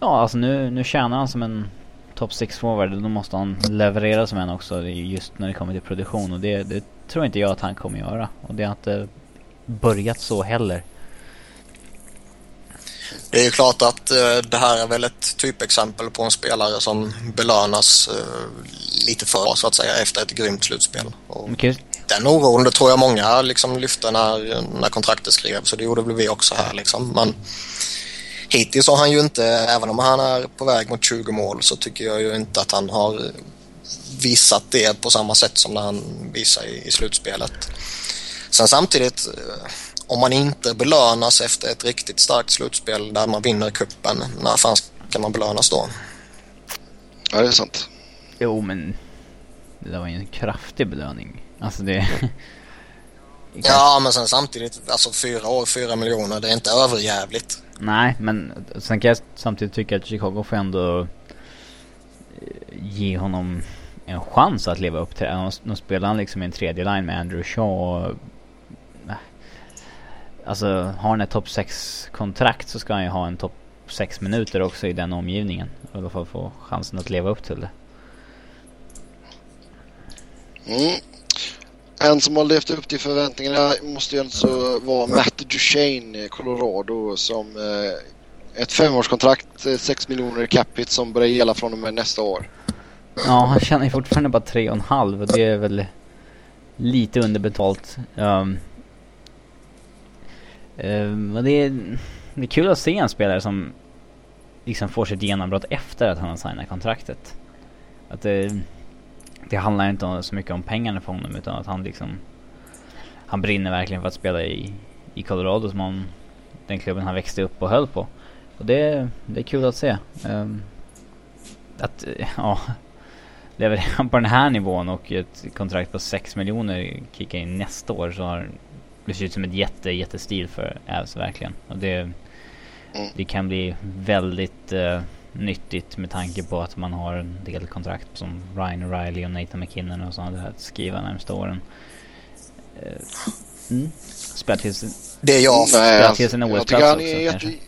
Ja, alltså nu, nu tjänar han som en top 6 forward. Då måste han leverera som en också just när det kommer till produktion. Och det, det tror inte jag att han kommer göra. Och det har inte börjat så heller. Det är ju klart att uh, det här är väl ett typexempel på en spelare som belönas uh, lite för så att säga efter ett grymt slutspel. Och okay. Den oron det tror jag många liksom lyfte när, när kontraktet skrevs så det gjorde väl vi också här liksom. Men hittills har han ju inte, även om han är på väg mot 20 mål så tycker jag ju inte att han har visat det på samma sätt som när han visade i, i slutspelet. Sen samtidigt om man inte belönas efter ett riktigt starkt slutspel där man vinner kuppen, när fan ska man belönas då? Ja, det är sant. Jo, men det där var ju en kraftig belöning. Alltså det... ja, men sen samtidigt, alltså fyra år, fyra miljoner, det är inte överjävligt. Nej, men sen kan jag samtidigt tycka att Chicago får ändå eh, ge honom en chans att leva upp till det. Nu spelar han liksom i en tredje line med Andrew Shaw och Alltså har han ett topp 6 kontrakt så ska han ju ha en topp 6 minuter också i den omgivningen. I alla fall få chansen att leva upp till det. Mm. En som har levt upp till förväntningarna måste ju alltså vara Matt Duchene, Colorado, som eh, ett femårskontrakt, eh, 6 miljoner i capita som börjar gälla från och med nästa år. Ja, han tjänar ju fortfarande bara 3,5 och det är väl lite underbetalt. Um, um, det är, det är kul att se en spelare som liksom får sitt genombrott efter att han har signat kontraktet. Att det, det handlar inte så mycket om pengarna för honom utan att han liksom han brinner verkligen för att spela i, i Colorado som han, den klubben han växte upp och höll på. Och det, det är kul att se. Um, att, ja, leverera på den här nivån och ett kontrakt på 6 miljoner kicka in nästa år så har det ser ut som ett jätte, jättestil för Avs verkligen. Och det, mm. det kan bli väldigt uh, nyttigt med tanke på att man har en del kontrakt som Ryan O'Reilly och Nathan McKinnon och sådana där att skriva närmsta åren. Uh, mm. Spela tills... Det är jag. Spela tills en OS-plats också jätte... kanske.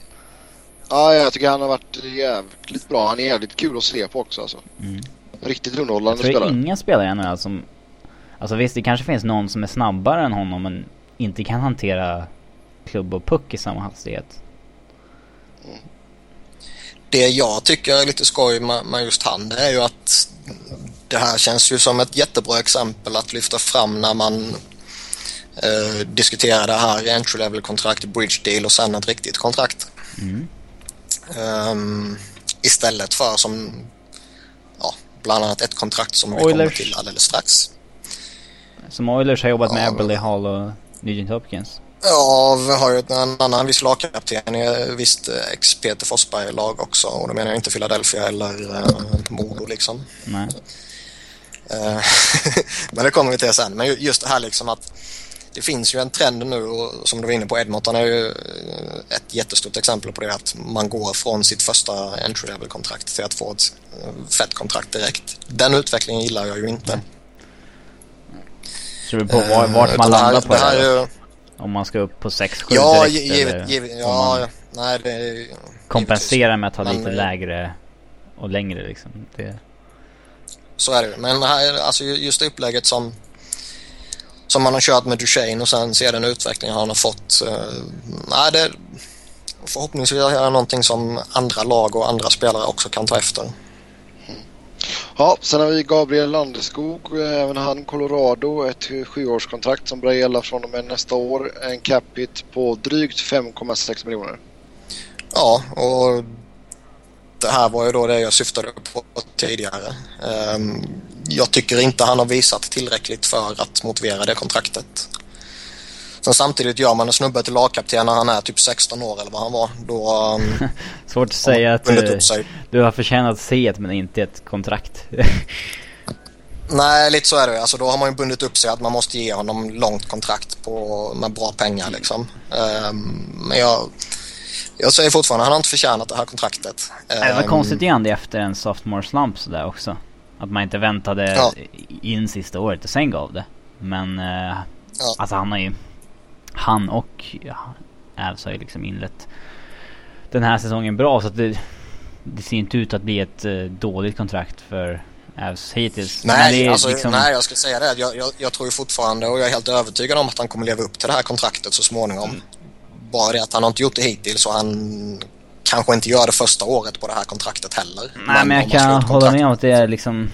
Ja, jag tycker han har varit jävligt bra. Han är jävligt kul att se på också alltså. Mm. Riktigt underhållande spelare. Jag tror inga spelare i NHL som... Alltså visst, det kanske finns någon som är snabbare än honom men inte kan hantera klubb och puck i samma hastighet. Det jag tycker är lite skoj med, just han det är ju att det här känns ju som ett jättebra exempel att lyfta fram när man eh, diskuterar det här entry level kontrakt, bridge deal och sen ett riktigt kontrakt. Mm. Um, istället för som ja, bland annat ett kontrakt som Oilers. vi kommer till alldeles strax. Som Oilers har jobbat med ja, Eberly Hall och Nugent Hopkins? Ja, vi har ju en annan viss lagkapten i visst eh, ex-Peter Forsberg-lag också. Och då menar jag inte Philadelphia eller äh, Modo liksom. Nej. Eh, men det kommer vi till sen. Men just det här liksom att det finns ju en trend nu och som du var inne på Edmonton är ju ett jättestort exempel på det att man går från sitt första entry level kontrakt till att få ett fett kontrakt direkt. Den utvecklingen gillar jag ju inte. Så det beror på var, vart man landar på det. Här, det om man ska upp på 6-7 ja, direkt givet, givet, ja, nej det Kompensera med att ha lite lägre och längre liksom. Det... Så är det Men här, alltså just det upplägget som som man har kört med Duchene och sen ser den utveckling han har fått. Uh, nej, det förhoppningsvis är det någonting som andra lag och andra spelare också kan ta efter. Ja, sen har vi Gabriel Landeskog, eh, även han Colorado, ett sjuårskontrakt som börjar gälla från och med nästa år. En capita på drygt 5,6 miljoner. Ja, och det här var ju då det jag syftade på tidigare. Ehm, jag tycker inte han har visat tillräckligt för att motivera det kontraktet. Sen samtidigt gör man en snubbe till lagkapten när han är typ 16 år eller vad han var. Då... Um, Svårt att säga att uh, du har förtjänat se ett men inte ett kontrakt. Nej, lite så är det. Alltså, då har man ju bundit upp sig att man måste ge honom långt kontrakt på, med bra pengar. Liksom. Um, men jag, jag säger fortfarande, han har inte förtjänat det här kontraktet. Um, det var konstigt igen det efter en sophomore slump sådär också. Att man inte väntade ja. in sista året och sen gav det. Men uh, ja. alltså han har ju... Han och ja, Avs har ju liksom inlett den här säsongen bra så att det, det ser inte ut att bli ett uh, dåligt kontrakt för Avs hittills. Nej, alltså, liksom... nej, jag ska säga det. Jag, jag, jag, tror ju fortfarande och jag är helt övertygad om att han kommer leva upp till det här kontraktet så småningom. Mm. Bara det att han har inte gjort det hittills och han kanske inte gör det första året på det här kontraktet heller. Nej, men, men jag kan hålla med om att det är liksom...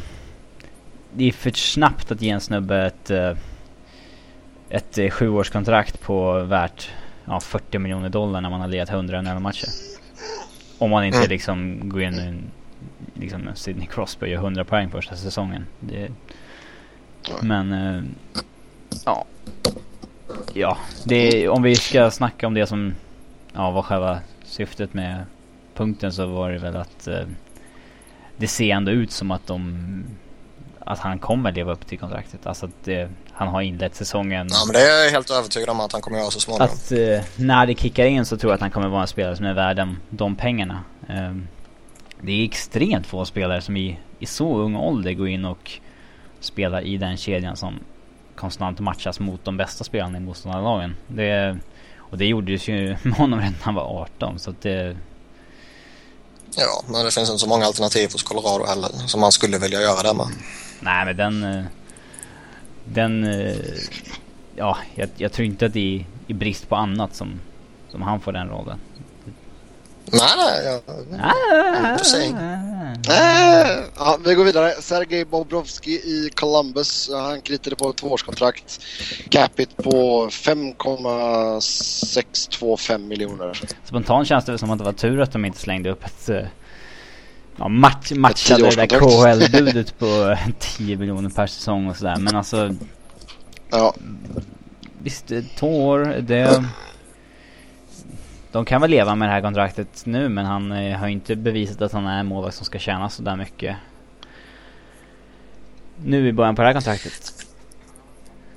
Det är för snabbt att ge en snubbe ett... Eh, ett eh, sjuårskontrakt på värt ja, 40 miljoner dollar när man har legat 100 matcher. Om man inte mm. liksom går in liksom Sidney Crosby gör 100 poäng första säsongen. Det, men, äh, ja. Ja, det, om vi ska snacka om det som ja, var själva syftet med punkten så var det väl att äh, det ser ändå ut som att de att han kommer leva upp till kontraktet. Alltså att det, han har inlett säsongen. Ja men det är jag helt övertygad om att han kommer göra så småningom. Att eh, när det kickar in så tror jag att han kommer vara en spelare som är värd de pengarna. Um, det är extremt få spelare som i, i så ung ålder går in och spelar i den kedjan som konstant matchas mot de bästa spelarna i motståndarlagen. Det, och det gjordes ju med honom redan när han var 18 så att det... Ja, men det finns inte så många alternativ hos Colorado heller som man skulle vilja göra det med. Nej, men den... Eh, den... Eh, ja, jag, jag tror inte att det är i brist på annat som, som han får den rollen. Nej, nej. Jag, ah, ja, vi går vidare. Sergej Bobrovski i Columbus. Han kritade på ett tvåårskontrakt. Capita på 5,625 miljoner. Spontant känns det som att det var tur att de inte slängde upp ett eh, ja, match, matchade det där KHL-budet på 10 miljoner per säsong och sådär. Men alltså... Ja. Visst, två år, det de kan väl leva med det här kontraktet nu men han eh, har inte bevisat att han är en målvakt som ska tjäna sådär mycket. Nu i början på det här kontraktet.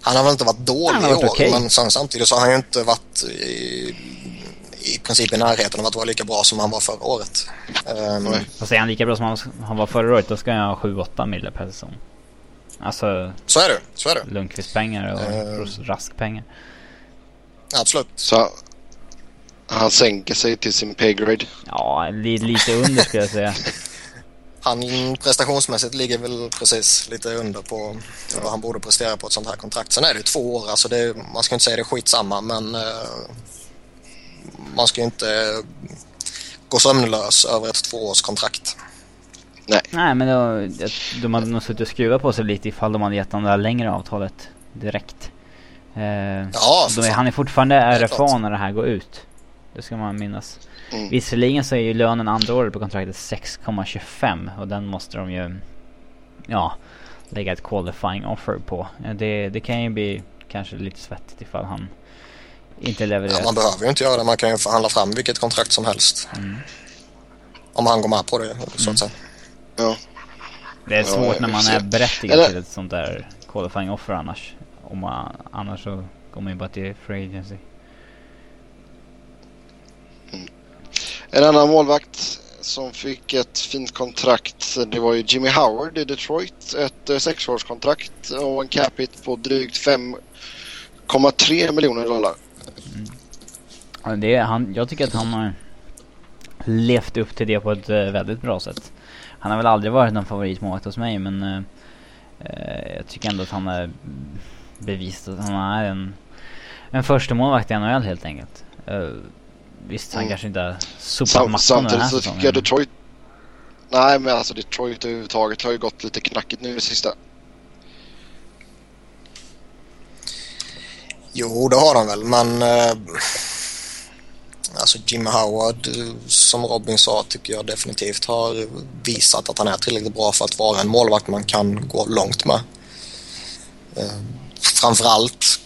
Han har väl inte varit dålig i år okay. men samtidigt så har han ju inte varit i, i princip i närheten av att vara lika bra som han var förra året. Um, Fast är han lika bra som han, han var förra året då ska han ha 7-8 mille per säsong. Alltså... Så är det, så är det. Lundqvist-pengar och uh, Rask-pengar. Absolut. Så han sänker sig till sin paygrade. Ja, lite, lite under skulle jag säga. Han prestationsmässigt ligger väl precis lite under på vad han borde prestera på ett sånt här kontrakt. Sen är det två år, alltså det, man ska inte säga det skitsamma men uh, man ska ju inte gå sömnlös över ett tvåårskontrakt. Nej. Nej men då, de hade nog suttit och skruvat på sig lite ifall de hade gett honom det här längre avtalet direkt. Uh, ja, då är han är fortfarande RFA när det här går ut. Det ska man minnas. Mm. Visserligen så är ju lönen andra året på kontraktet 6,25 och den måste de ju ja, lägga ett qualifying offer på. Det, det kan ju bli kanske lite svettigt ifall han inte levererar. Ja, man behöver ju inte göra det. Man kan ju förhandla fram vilket kontrakt som helst. Mm. Om han går med på det, så att mm. säga. Ja. Det är svårt ja, när man är berättigad Eller... till ett sånt där qualifying offer annars. Om man, annars så går man ju bara till free agency. En annan målvakt som fick ett fint kontrakt det var ju Jimmy Howard i Detroit. Ett eh, sexårskontrakt och en capita på drygt 5,3 miljoner dollar. Det är, han, jag tycker att han har levt upp till det på ett uh, väldigt bra sätt. Han har väl aldrig varit någon favoritmålvakt hos mig men uh, uh, jag tycker ändå att han har bevisat att han är en, en första målvakt i NHL helt enkelt. Visst, han mm. kanske inte har sopat mattan den här så tycker jag Detroit... Nej, men alltså Detroit överhuvudtaget har ju gått lite knackigt nu det sista. Jo, det har de väl, men... Eh, alltså Jimmy Howard, som Robin sa, tycker jag definitivt har visat att han är tillräckligt bra för att vara en målvakt man kan gå långt med. Eh, framförallt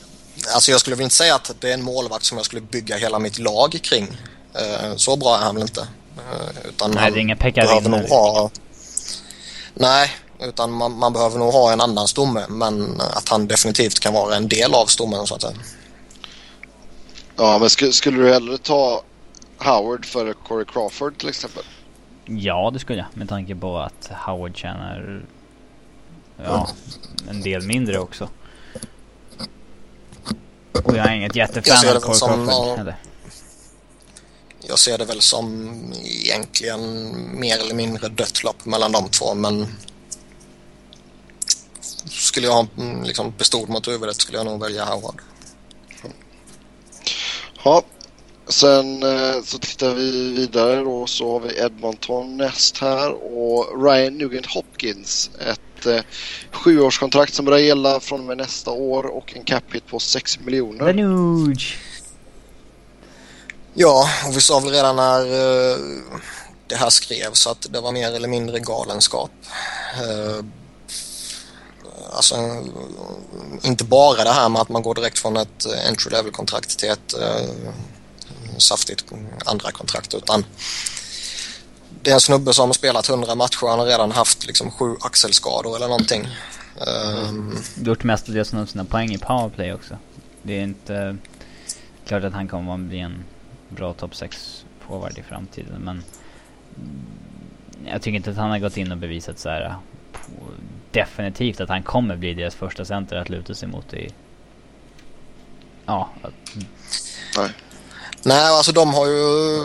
alltså jag skulle väl inte säga att det är en målvakt som jag skulle bygga hela mitt lag kring. Eh, så bra är han väl inte. Eh, utan Nej, det är inga behöver nog ha... Nej, utan man, man behöver nog ha en annan stomme men att han definitivt kan vara en del av stommen så att säga. Ja, men sk- skulle du hellre ta Howard före Corey Crawford till exempel? Ja, det skulle jag. Med tanke på att Howard tjänar ja, en del mindre också. Och jag är inget jättefan av Corey som, Crawford ja. heller. Jag ser det väl som egentligen mer eller mindre dött lopp mellan de två men skulle jag ha mm, liksom pistol mot huvudet skulle jag nog välja Howard. Ja, sen eh, så tittar vi vidare då så har vi Edmonton näst här och Ryan Nugent Hopkins. Ett eh, sjuårskontrakt som börjar gälla från och med nästa år och en cap hit på 6 miljoner. Ja, och vi sa väl redan när eh, det här skrevs att det var mer eller mindre galenskap. Eh, alltså, inte bara det här med att man går direkt från ett eh, entry level-kontrakt till ett eh, saftigt andra kontrakt utan det är en snubbe som har spelat 100 matcher han har redan haft liksom sju axelskador eller någonting. Um, Gjort mestadels av sina poäng i powerplay också. Det är inte klart att han kommer att bli en bra topp 6 forward i framtiden men jag tycker inte att han har gått in och bevisat så här definitivt att han kommer bli deras första center att luta sig mot i Ja, Nej. Nej, alltså de har ju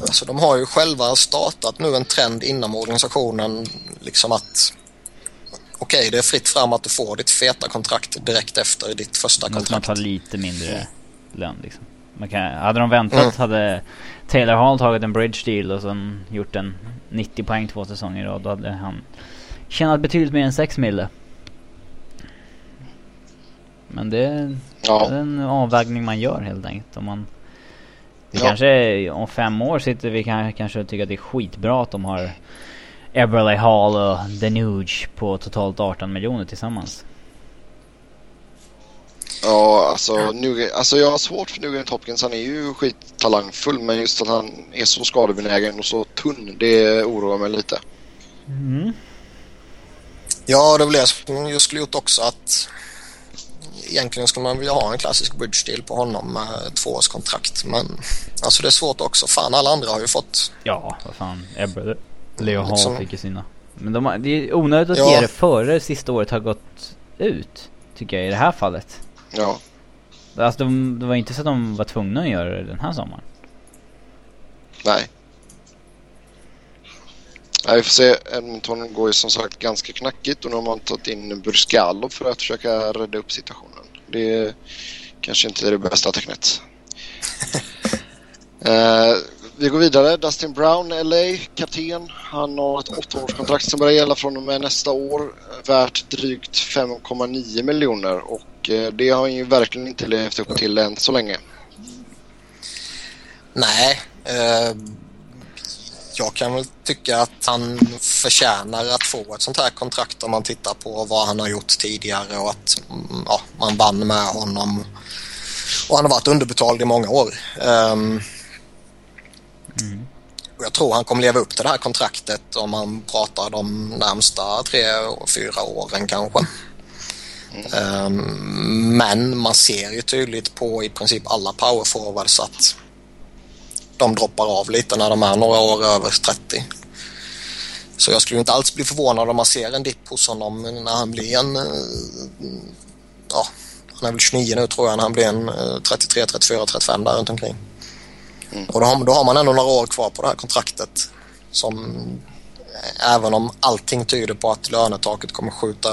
alltså de har ju själva startat nu en trend inom organisationen liksom att okej, det är fritt fram att du får ditt feta kontrakt direkt efter ditt första måste man kontrakt. ta lite mindre lön liksom. Man kan, hade de väntat Mm. hade Taylor Hall tagit en bridge deal och sen gjort en 90 poäng två säsonger i rad då hade han tjänat betydligt mer än 6 mille. Men det är Ja, en avvägning man gör helt enkelt. Om man, det Ja. kanske om fem år sitter vi kan, kanske och tycker att det är skitbra att de har Eberle Hall och Danuge på totalt 18 miljoner tillsammans. ja alltså, Nugent, alltså jag har svårt för Nugent Hopkins. Han är ju skittalangfull men just att han är så skadebenägen och så tunn det oroar mig lite. Mm. Ja, det väl det som jag skulle gjort också att egentligen skulle man vilja ha en klassisk bridge deal på honom med tvåårskontrakt. Men alltså det är svårt också. Fan, alla andra har ju fått Ja, vad fan. Eberle Leo Hall Liksom- fick ju sina. Men de, har- det är onödigt att Ja. ge det före sista året har gått ut. Tycker jag i det här fallet. Ja, Alltså de, det var inte så att de var tvungna att göra det den här sommaren. nej. Nej, vi får se. Edmonton går ju som sagt ganska knackigt och nu har man tagit in Burskalo för att försöka rädda upp situationen. Det är kanske inte är det bästa tecknet. eh, vi går vidare. Dustin Brown, LA, kapten. Han har ett åttaårskontrakt som börjar gälla från och med nästa år. Värt drygt 5,9 miljoner och eh, det har han ju verkligen inte levt upp till än så länge. Nej. Eh, jag kan väl tycka att han förtjänar att få ett sånt här kontrakt om man tittar på vad han har gjort tidigare och att mm, ja, man vann med honom. Och han har varit underbetald i många år. Ehm, och jag tror han kommer leva upp till det här kontraktet om man pratar de närmsta tre, fyra åren kanske. Ehm, men man ser ju tydligt på i princip alla powerforwards att de droppar av lite när de är några år över 30. Så jag skulle inte alls bli förvånad om man ser en dipp hos honom när han blir en... eh, Ja, han är väl 29 nu tror jag, när han blir en eh, 33, 34, 35 där runt omkring. Och då har, då har man ändå några år kvar på det här kontraktet. Som eh, även om allting tyder på att lönetaket kommer skjuta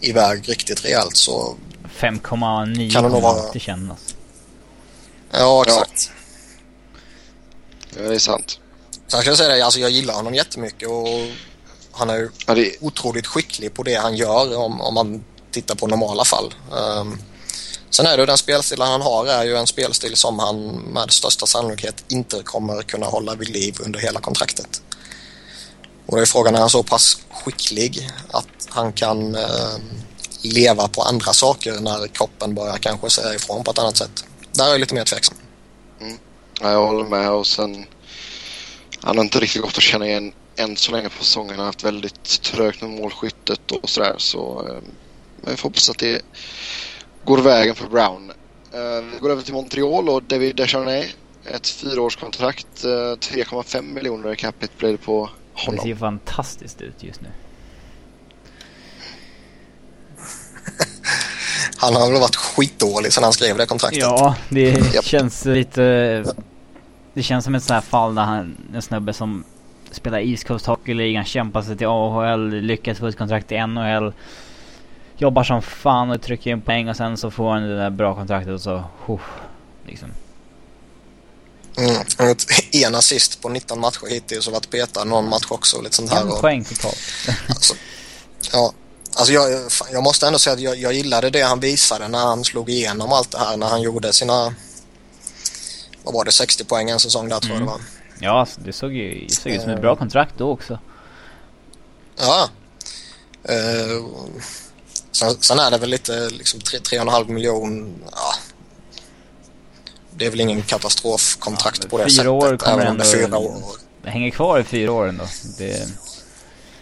iväg riktigt rejält så 5,9 Kan det nog vara- kännas. ja exakt. Ja, det är sant. Sen ska jag säga det, alltså jag gillar honom jättemycket och han är Ja, det, otroligt skicklig på det han gör om, om man tittar på normala fall. Um, sen är det den spelstilen han har är ju en spelstil som han med största sannolikhet inte kommer kunna hålla vid liv under hela kontraktet. Och då är frågan, är han så pass skicklig att han kan eh, leva på andra saker när kroppen börjar kanske säga ifrån på ett annat sätt. Där är jag lite mer tveksam. Mm. Ja, jag håller med och sen han har inte riktigt gått att känna igen än så länge på säsongen. Han har haft väldigt trögt med målskyttet och sådär så eh, men jag får hoppas att det går vägen för Brown. Eh, vi går över till Montreal och David Descharnay. Ett fyraårskontrakt, eh, 3,5 miljoner i capita blir det på honom. Det ser fantastiskt ut just nu. Han har väl varit skitdålig sedan han skrev det kontraktet. Ja, det känns lite... Det känns som ett sånt här fall där han, en snubbe som spelar East Coast Hockey ligan, kämpar sig till AHL, lyckas få ett kontrakt i NHL. Jobbar som fan och trycker in poäng och sen så får han det där bra kontraktet och så... Uh, liksom. Mm. En assist på 19 matcher hittills och varit petad någon match också och lite sånt här. En Och, poäng totalt. alltså, ja, alltså jag, jag måste ändå säga att jag, jag gillade det han visade när han slog igenom allt det här. När han gjorde sina, vad var det, 60 poäng en säsong där tror jag det var. Ja, alltså, det såg ju det såg ut som ett bra kontrakt då också. Ja. Uh, sen, sen är det väl lite liksom 3,5 miljoner. Ja. Det är väl ingen katastrofkontrakt Ja, på det fyra sättet. år kommer även om det är fyra år. Det hänger kvar i fyra år ändå. Det,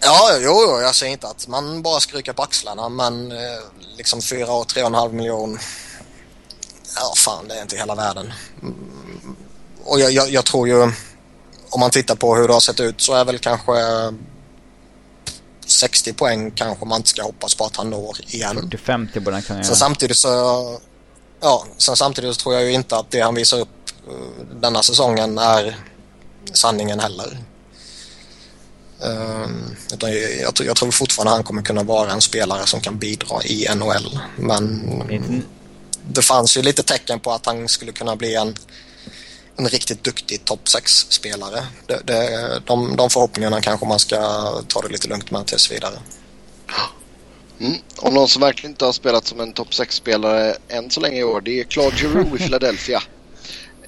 Ja, jo, jo, jag säger inte att man bara ska rycka på axlarna men eh, liksom fyra år, tre och en halv miljon. Ja, fan det är inte hela världen. Och jag, jag, jag tror ju om man tittar på hur det har sett ut så är väl kanske 60 poäng kanske man inte ska hoppas på att han når igen. 40-50 borde han kunna Sen göra. samtidigt så, ja, sen samtidigt så tror jag ju inte att det han visar upp eh, denna säsongen är sanningen heller. Um, utan jag, jag, tror- jag tror fortfarande han kommer kunna vara en spelare som kan bidra i NHL. Men inte- det fanns ju lite tecken på att han skulle kunna bli en, en riktigt duktig topp 6-spelare. Det, det, de, de förhoppningarna kanske man ska ta det lite lugnt med tills vidare. Mm. Och någon som verkligen inte har spelat som en topp 6-spelare än så länge i år det är Claude Giroux i Philadelphia.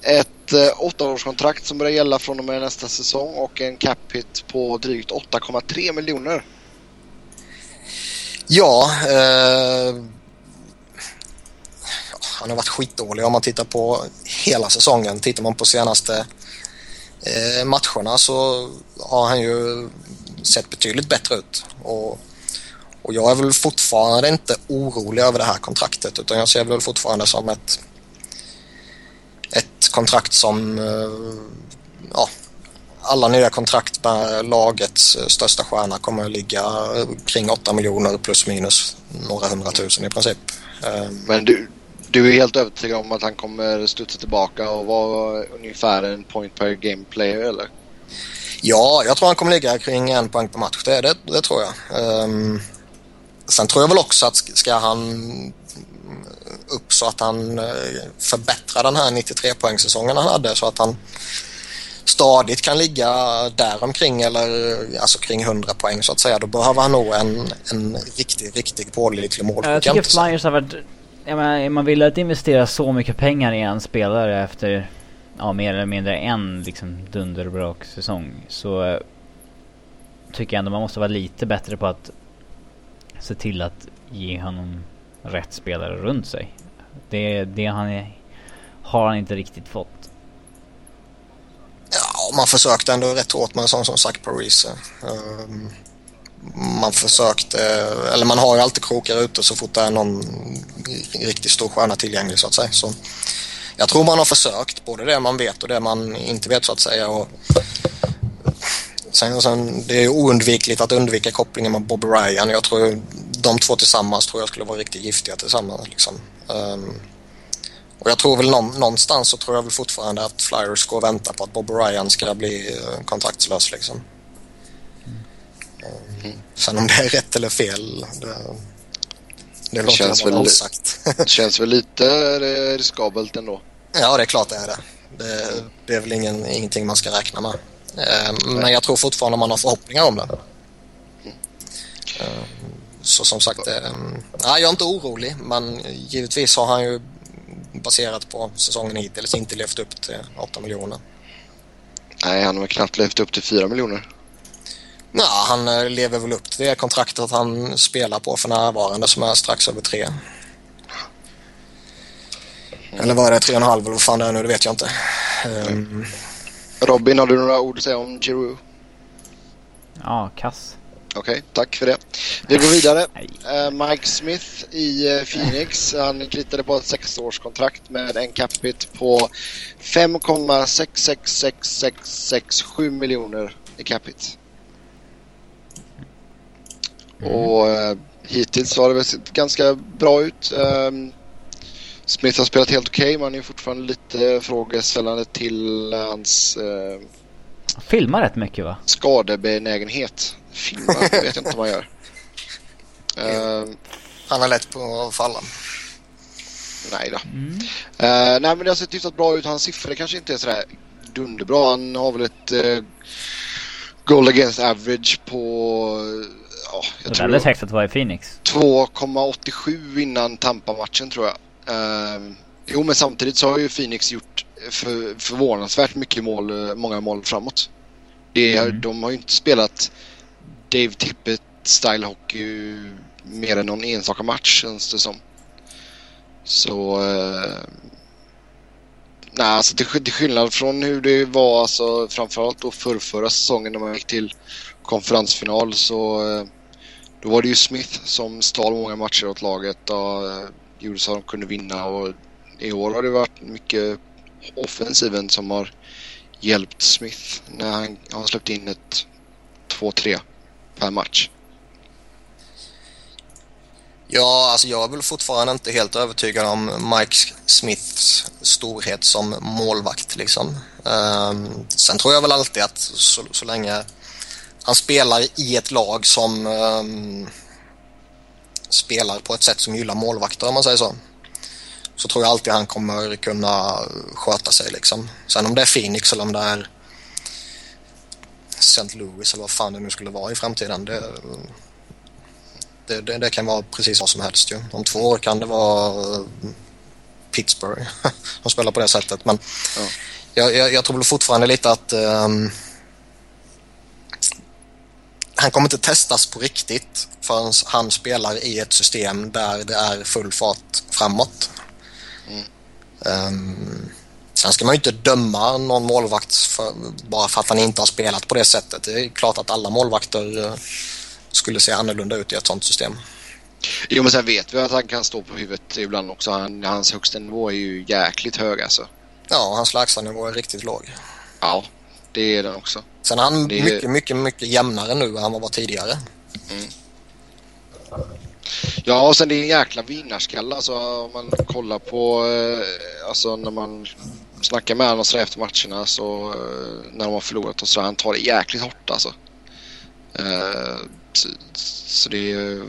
Ett eh, åttaårskontrakt som börjar gälla från och med nästa säsong och en cap hit på drygt 8,3 miljoner. Ja, eh, han har varit skitdålig om man tittar på hela säsongen. Tittar man på senaste eh, matcherna så har han ju sett betydligt bättre ut. Och, och jag är väl fortfarande inte orolig över det här kontraktet utan jag ser väl fortfarande som ett, ett kontrakt som eh, ja, alla nya kontrakt med lagets största stjärna kommer att ligga kring 8 miljoner plus minus några hundratusen i princip. Eh, Men du, du är helt övertygad om att han kommer studsa tillbaka och vara ungefär en point per game player eller? Ja, jag tror han kommer ligga kring en poäng per match. Det, det, det tror jag. Um, sen tror jag väl också att sk- ska han upp så att han eh, förbättrar den här 93 poängsäsongen han hade så att han stadigt kan ligga där omkring eller alltså kring 100 poäng så att säga. Då behöver han nog en, en riktig, riktig pålitlig Jag målskytt. tycker jämte sig. Flyers har varit... Jag menar, är man vill att investera så mycket pengar i en spelare efter ja, mer eller mindre en liksom dunderbrak säsong så eh, tycker jag ändå man måste vara lite bättre på att se till att ge honom rätt spelare runt sig. Det, det han är, har han inte riktigt fått. Ja, man försökte ändå rätt hårt med en sån som Zach Parise. Eh, um, ehm, man försökte, eller man har ju alltid krokar ute så fort det är någon riktigt stor stjärna tillgänglig så att säga. Så jag tror man har försökt, både det man vet och det man inte vet så att säga. Och sen, sen, det är ju oundvikligt att undvika kopplingen med Bob Ryan. Jag tror de två tillsammans tror jag skulle vara riktigt giftiga tillsammans. Liksom. Um, och jag tror väl någonstans så tror jag väl fortfarande att Flyers går och väntar på att Bob Ryan ska bli eh, kontaktslös liksom. Eh, Sen om det är rätt eller fel, det, det låter känns väl- osagt. Det känns väl lite eh, riskabelt ändå. ja, det är klart det är det. Det, det är väl ingen, ingenting man ska räkna med. Eh, Men jag tror fortfarande man har förhoppningar om det. Eh, Så som sagt, eh, nej, jag är inte orolig men givetvis har han ju baserat på säsongen hittills inte levt upp till 8 miljoner. Nej, han har knappt levt upp till 4 miljoner. Ja, han eh, lever väl upp till det kontraktet han spelar på för närvarande som är strax över tre. Eller vad är det? Tre och en halv eller vad fan det är nu? Det vet jag inte. Um, Robin, har du några ord att säga om Giroud? Ja, kass. Okej, tack för det. Vi går vidare. Eh, Mike Smith i eh, Phoenix. Han kritade på ett sexårskontrakt med en capita på 5,666667 miljoner i capita. Och eh, hittills har det väl sett ganska bra ut. Ehm, Smith har spelat helt okej men han är fortfarande lite frågeställande till hans eh, Han filmar rätt mycket va? skadebenägenhet. Filma det vet jag inte om man gör. Ehm, han är lätt på att falla. nej då. Eh, nej men det har sett hyfsat bra ut. Hans siffror kanske inte är sådär dunderbra. Han har väl ett uh, goal against average på eh, ja, jag tror väldigt högt att vara i Phoenix. 2,87 innan Tampa-matchen tror jag. Ehm, jo men samtidigt så har ju Phoenix gjort för, förvånansvärt mycket mål, många mål framåt. Det, Mm. De har ju inte spelat Dave Tippett style hockey mer än någon enstaka match känns det som. Så... Eh, nej, alltså till, till skillnad från hur det var alltså, framförallt då förr, förra säsongen när man gick till konferensfinal så eh, då var det ju Smith som stal många matcher åt laget och gjorde så att de kunde vinna och i år har det varit mycket offensiven som har hjälpt Smith när han har släppt in ett 2-3 per match. Ja, alltså jag är väl fortfarande inte helt övertygad om Mike Smiths storhet som målvakt liksom. Um, sen tror jag väl alltid att så, så länge han spelar i ett lag som ehm, spelar på ett sätt som gillar målvakter om man säger så. Så tror jag alltid han kommer kunna sköta sig liksom. Sen om det är Phoenix eller om det är St. Louis eller vad fan det nu skulle vara i framtiden. Det, det, det, det kan vara precis vad som helst ju. Om två år kan det vara eh, Pittsburgh. De spelar på det sättet. Men Ja. jag, jag, jag tror väl fortfarande lite att ehm, han kommer inte testas på riktigt förrän han spelar i ett system där det är full fart framåt. Mm. Ehm, sen ska man ju inte döma någon målvakt för, bara för att han inte har spelat på det sättet. Det är klart att alla målvakter eh, skulle se annorlunda ut i ett sånt system. Jo men sen vet vi att han kan stå på huvudet ibland också. Han, hans högsta nivå är ju jäkligt hög alltså. Ja, hans lägstanivå är riktigt låg. Ja, det är den också. Sen är han Det är- mycket, mycket, mycket jämnare nu än han var tidigare. Ja, och sen det är en jäkla vinnarskalle alltså om man kollar på, eh, alltså när man snackar med honom efter matcherna så eh, när de har förlorat och så han tar det jäkligt hårt alltså. Eh, så, så det är,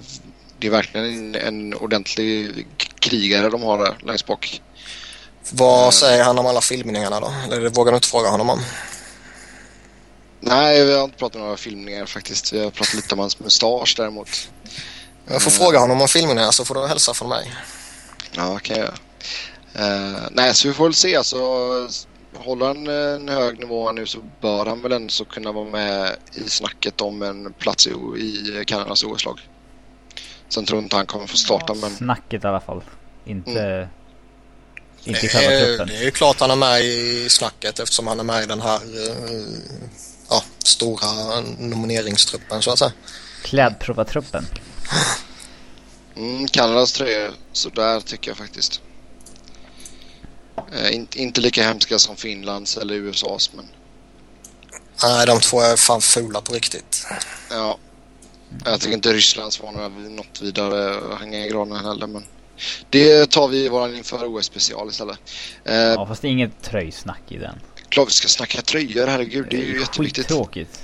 det är verkligen en, en ordentlig krigare de har där längst bak. Vad Mm. säger han om alla filmningarna då? Eller det vågar du inte fråga honom om? Nej, vi har inte pratat om några filmningar faktiskt. Vi har pratat lite om hans mustasch däremot. Jag får Mm. fråga honom om filmningarna så får du hälsa från mig. Ja, kan jag. Eh, nej, så vi får väl se. Alltså, håller han eh, en hög nivå nu så bör han väl ändå så kunna vara med i snacket om en plats i, i Kanadas OS-lag. Sen tror jag inte han kommer få starta, men Snacket i alla fall. Inte... Mm. Inte i själva truppen. Det är ju klart han är med i snacket eftersom han är med i den här eh, ja, stora nomineringstruppen så att säga. Klädprovartruppen. mm, Kanadas tröjor, så där tycker jag faktiskt. Eh, inte, inte lika hemska som Finlands eller USAs, men Nej, de två är fan fula på riktigt. ja. Jag tycker inte Rysslands var något vidare att hänga i granen heller, men det tar vi i våran inför OS-special istället. Eh, Ja fast det är inget tröjsnack i den. Klart vi ska snacka tröjor, herregud. Det är ju jätteviktigt. Skittråkigt.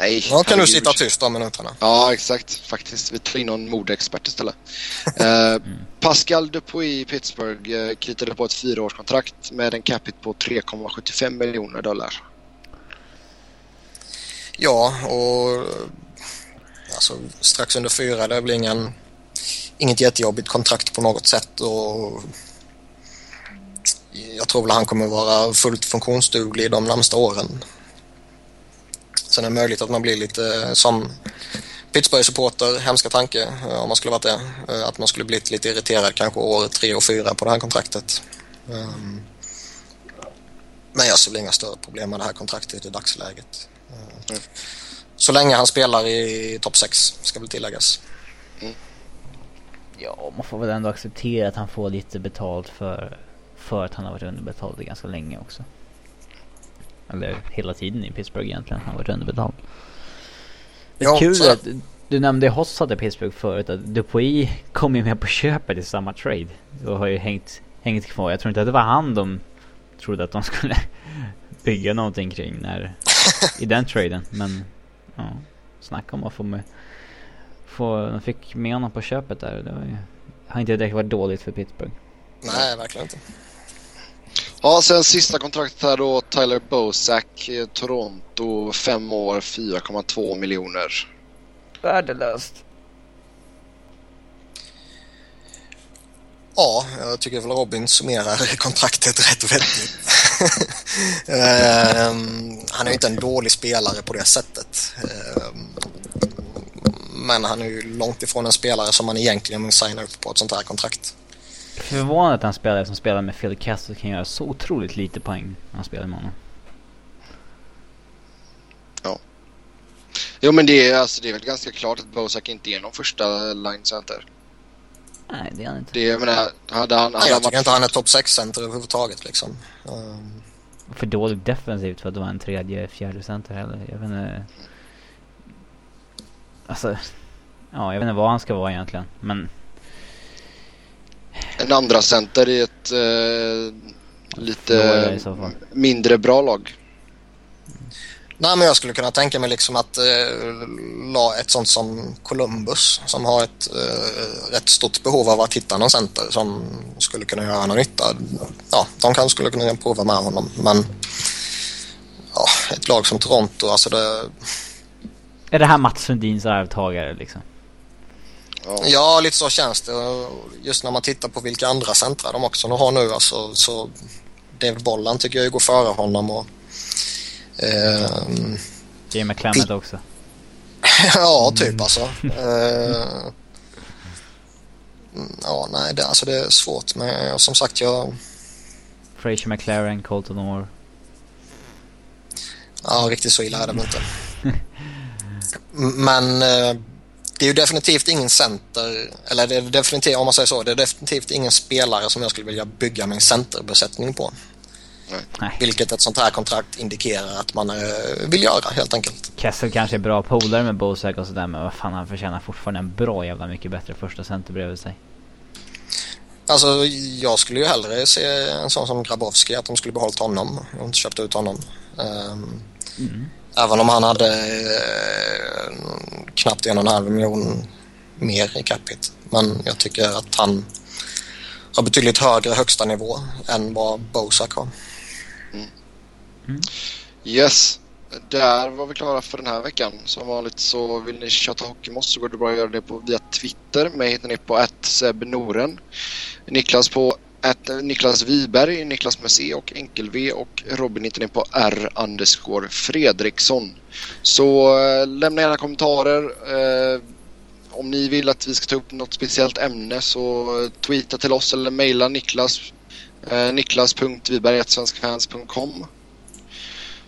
Nej, Ja, kan du sitta tyst de minuterna. Ja, exakt. Faktiskt. Vi tar in någon modeexpert istället. Eh, Pascal Dupuis i Pittsburgh eh, kritade på ett fyraårskontrakt med en capita på 3,75 miljoner dollar. Ja, och alltså, strax under fyra, det väl ingen, inget jättejobbigt kontrakt på något sätt. Och jag tror väl han kommer vara fullt funktionsduglig de närmsta åren. Sen är det möjligt att man blir lite som Pittsburgh-supporter, hemska tanke eh, om man skulle varit det. Eh, att man skulle blivit lite irriterad kanske år tre och fyra på det här kontraktet. Um, men jag ser väl inga större problem med det här kontraktet i dagsläget. Mm. Så länge han spelar i topp 6 ska väl tilläggas. Mm. Ja, man får väl ändå acceptera att han får lite betalt för, för att han har varit underbetald ganska länge också. Eller hela tiden i Pittsburgh egentligen. Han har varit underbetald. Det är ja, kul så. att du nämnde Hossad i Pittsburgh förut. Att Dupuy kom ju med på köpet i samma trade. Och har ju hängt, hängt kvar. Jag tror inte att det var han de trodde att de skulle bygga någonting kring när, i den traden. Men ja, snacka om att få med, få, de fick med honom på köpet där. Det var ju, har inte direkt varit dåligt för Pittsburgh. Nej, verkligen inte. Ja, sen sista kontraktet här då. Tyler Bosak, Toronto, fem år, 4,2 miljoner. Värdelöst. Ja, jag tycker väl Robin summerar kontraktet rätt vettigt. um, han är ju inte en dålig spelare på det sättet. Um, men han är ju långt ifrån en spelare som man egentligen vill signa upp på ett sånt här kontrakt. Förvånad att en spelare som spelar med Phil Kessel kan göra så otroligt lite poäng när han spelar med honom. Ja. Jo men det är, alltså, det är väl ganska klart att Bosak inte är någon första line center. Nej det är han inte. Det, jag menar, hade han... Hade Nej, jag tycker inte han är topp 6-center överhuvudtaget liksom. Um... För dåligt defensivt för att vara en tredje, fjärde center heller. Jag vet inte... Alltså... Ja, jag vet inte vad han ska vara egentligen. Men en andra center i ett eh, lite mindre bra lag. Nej, men jag skulle kunna tänka mig liksom att eh, ett sånt som Columbus som har ett eh, rätt stort behov av att hitta någon center som skulle kunna göra någon nytta. Ja, de kanske skulle kunna prova med honom, men ja, ett lag som Toronto, alltså det... Är det här Mats Sundins arvtagare liksom? Ja. ja, lite så känns det. Just när man tittar på vilka andra centra de också har nu alltså, så Dave Bollan tycker jag går före honom och eh, Jay McClement också. ja, typ mm. alltså. Eh, ja, nej, det, alltså det är svårt men som sagt jag... Fraser McLaren, Colton Orr. Ja, riktigt så illa är det inte. men eh, det är ju definitivt ingen center, eller det är definitivt, om man säger så, det är definitivt ingen spelare som jag skulle vilja bygga min centerbesättning på. Nej. Vilket ett sånt här kontrakt indikerar att man uh, vill göra helt enkelt. Kessel kanske är bra polare med Bozak och sådär men vad fan han förtjänar fortfarande en bra jävla mycket bättre första center bredvid sig. Alltså jag skulle ju hellre se en sån som Grabowski att de skulle behållit honom och inte köpt ut honom. Um, mm. Även om han hade eh, knappt en och en halv miljon mer i capita. Men jag tycker att han har betydligt högre högsta nivå än vad Bosak har. Mm. Mm. Yes, där var vi klara för den här veckan. Som vanligt så vill ni chatta Hockeymoss så går det bra att göra det på, via Twitter. Mig hittar ni på Noren. Niklas på att Niklas Wiberg, Niklas med C och enkel-V och Robin hittar ni på R underscore Fredriksson. Så äh, lämna gärna kommentarer. Äh, om ni vill att vi ska ta upp något speciellt ämne så tweeta till oss eller mejla Niklas eh, niklas.viberg.svenskfans.com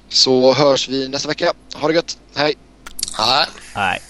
Så hörs vi nästa vecka. Ha det gött. Hej! Hej! Hej!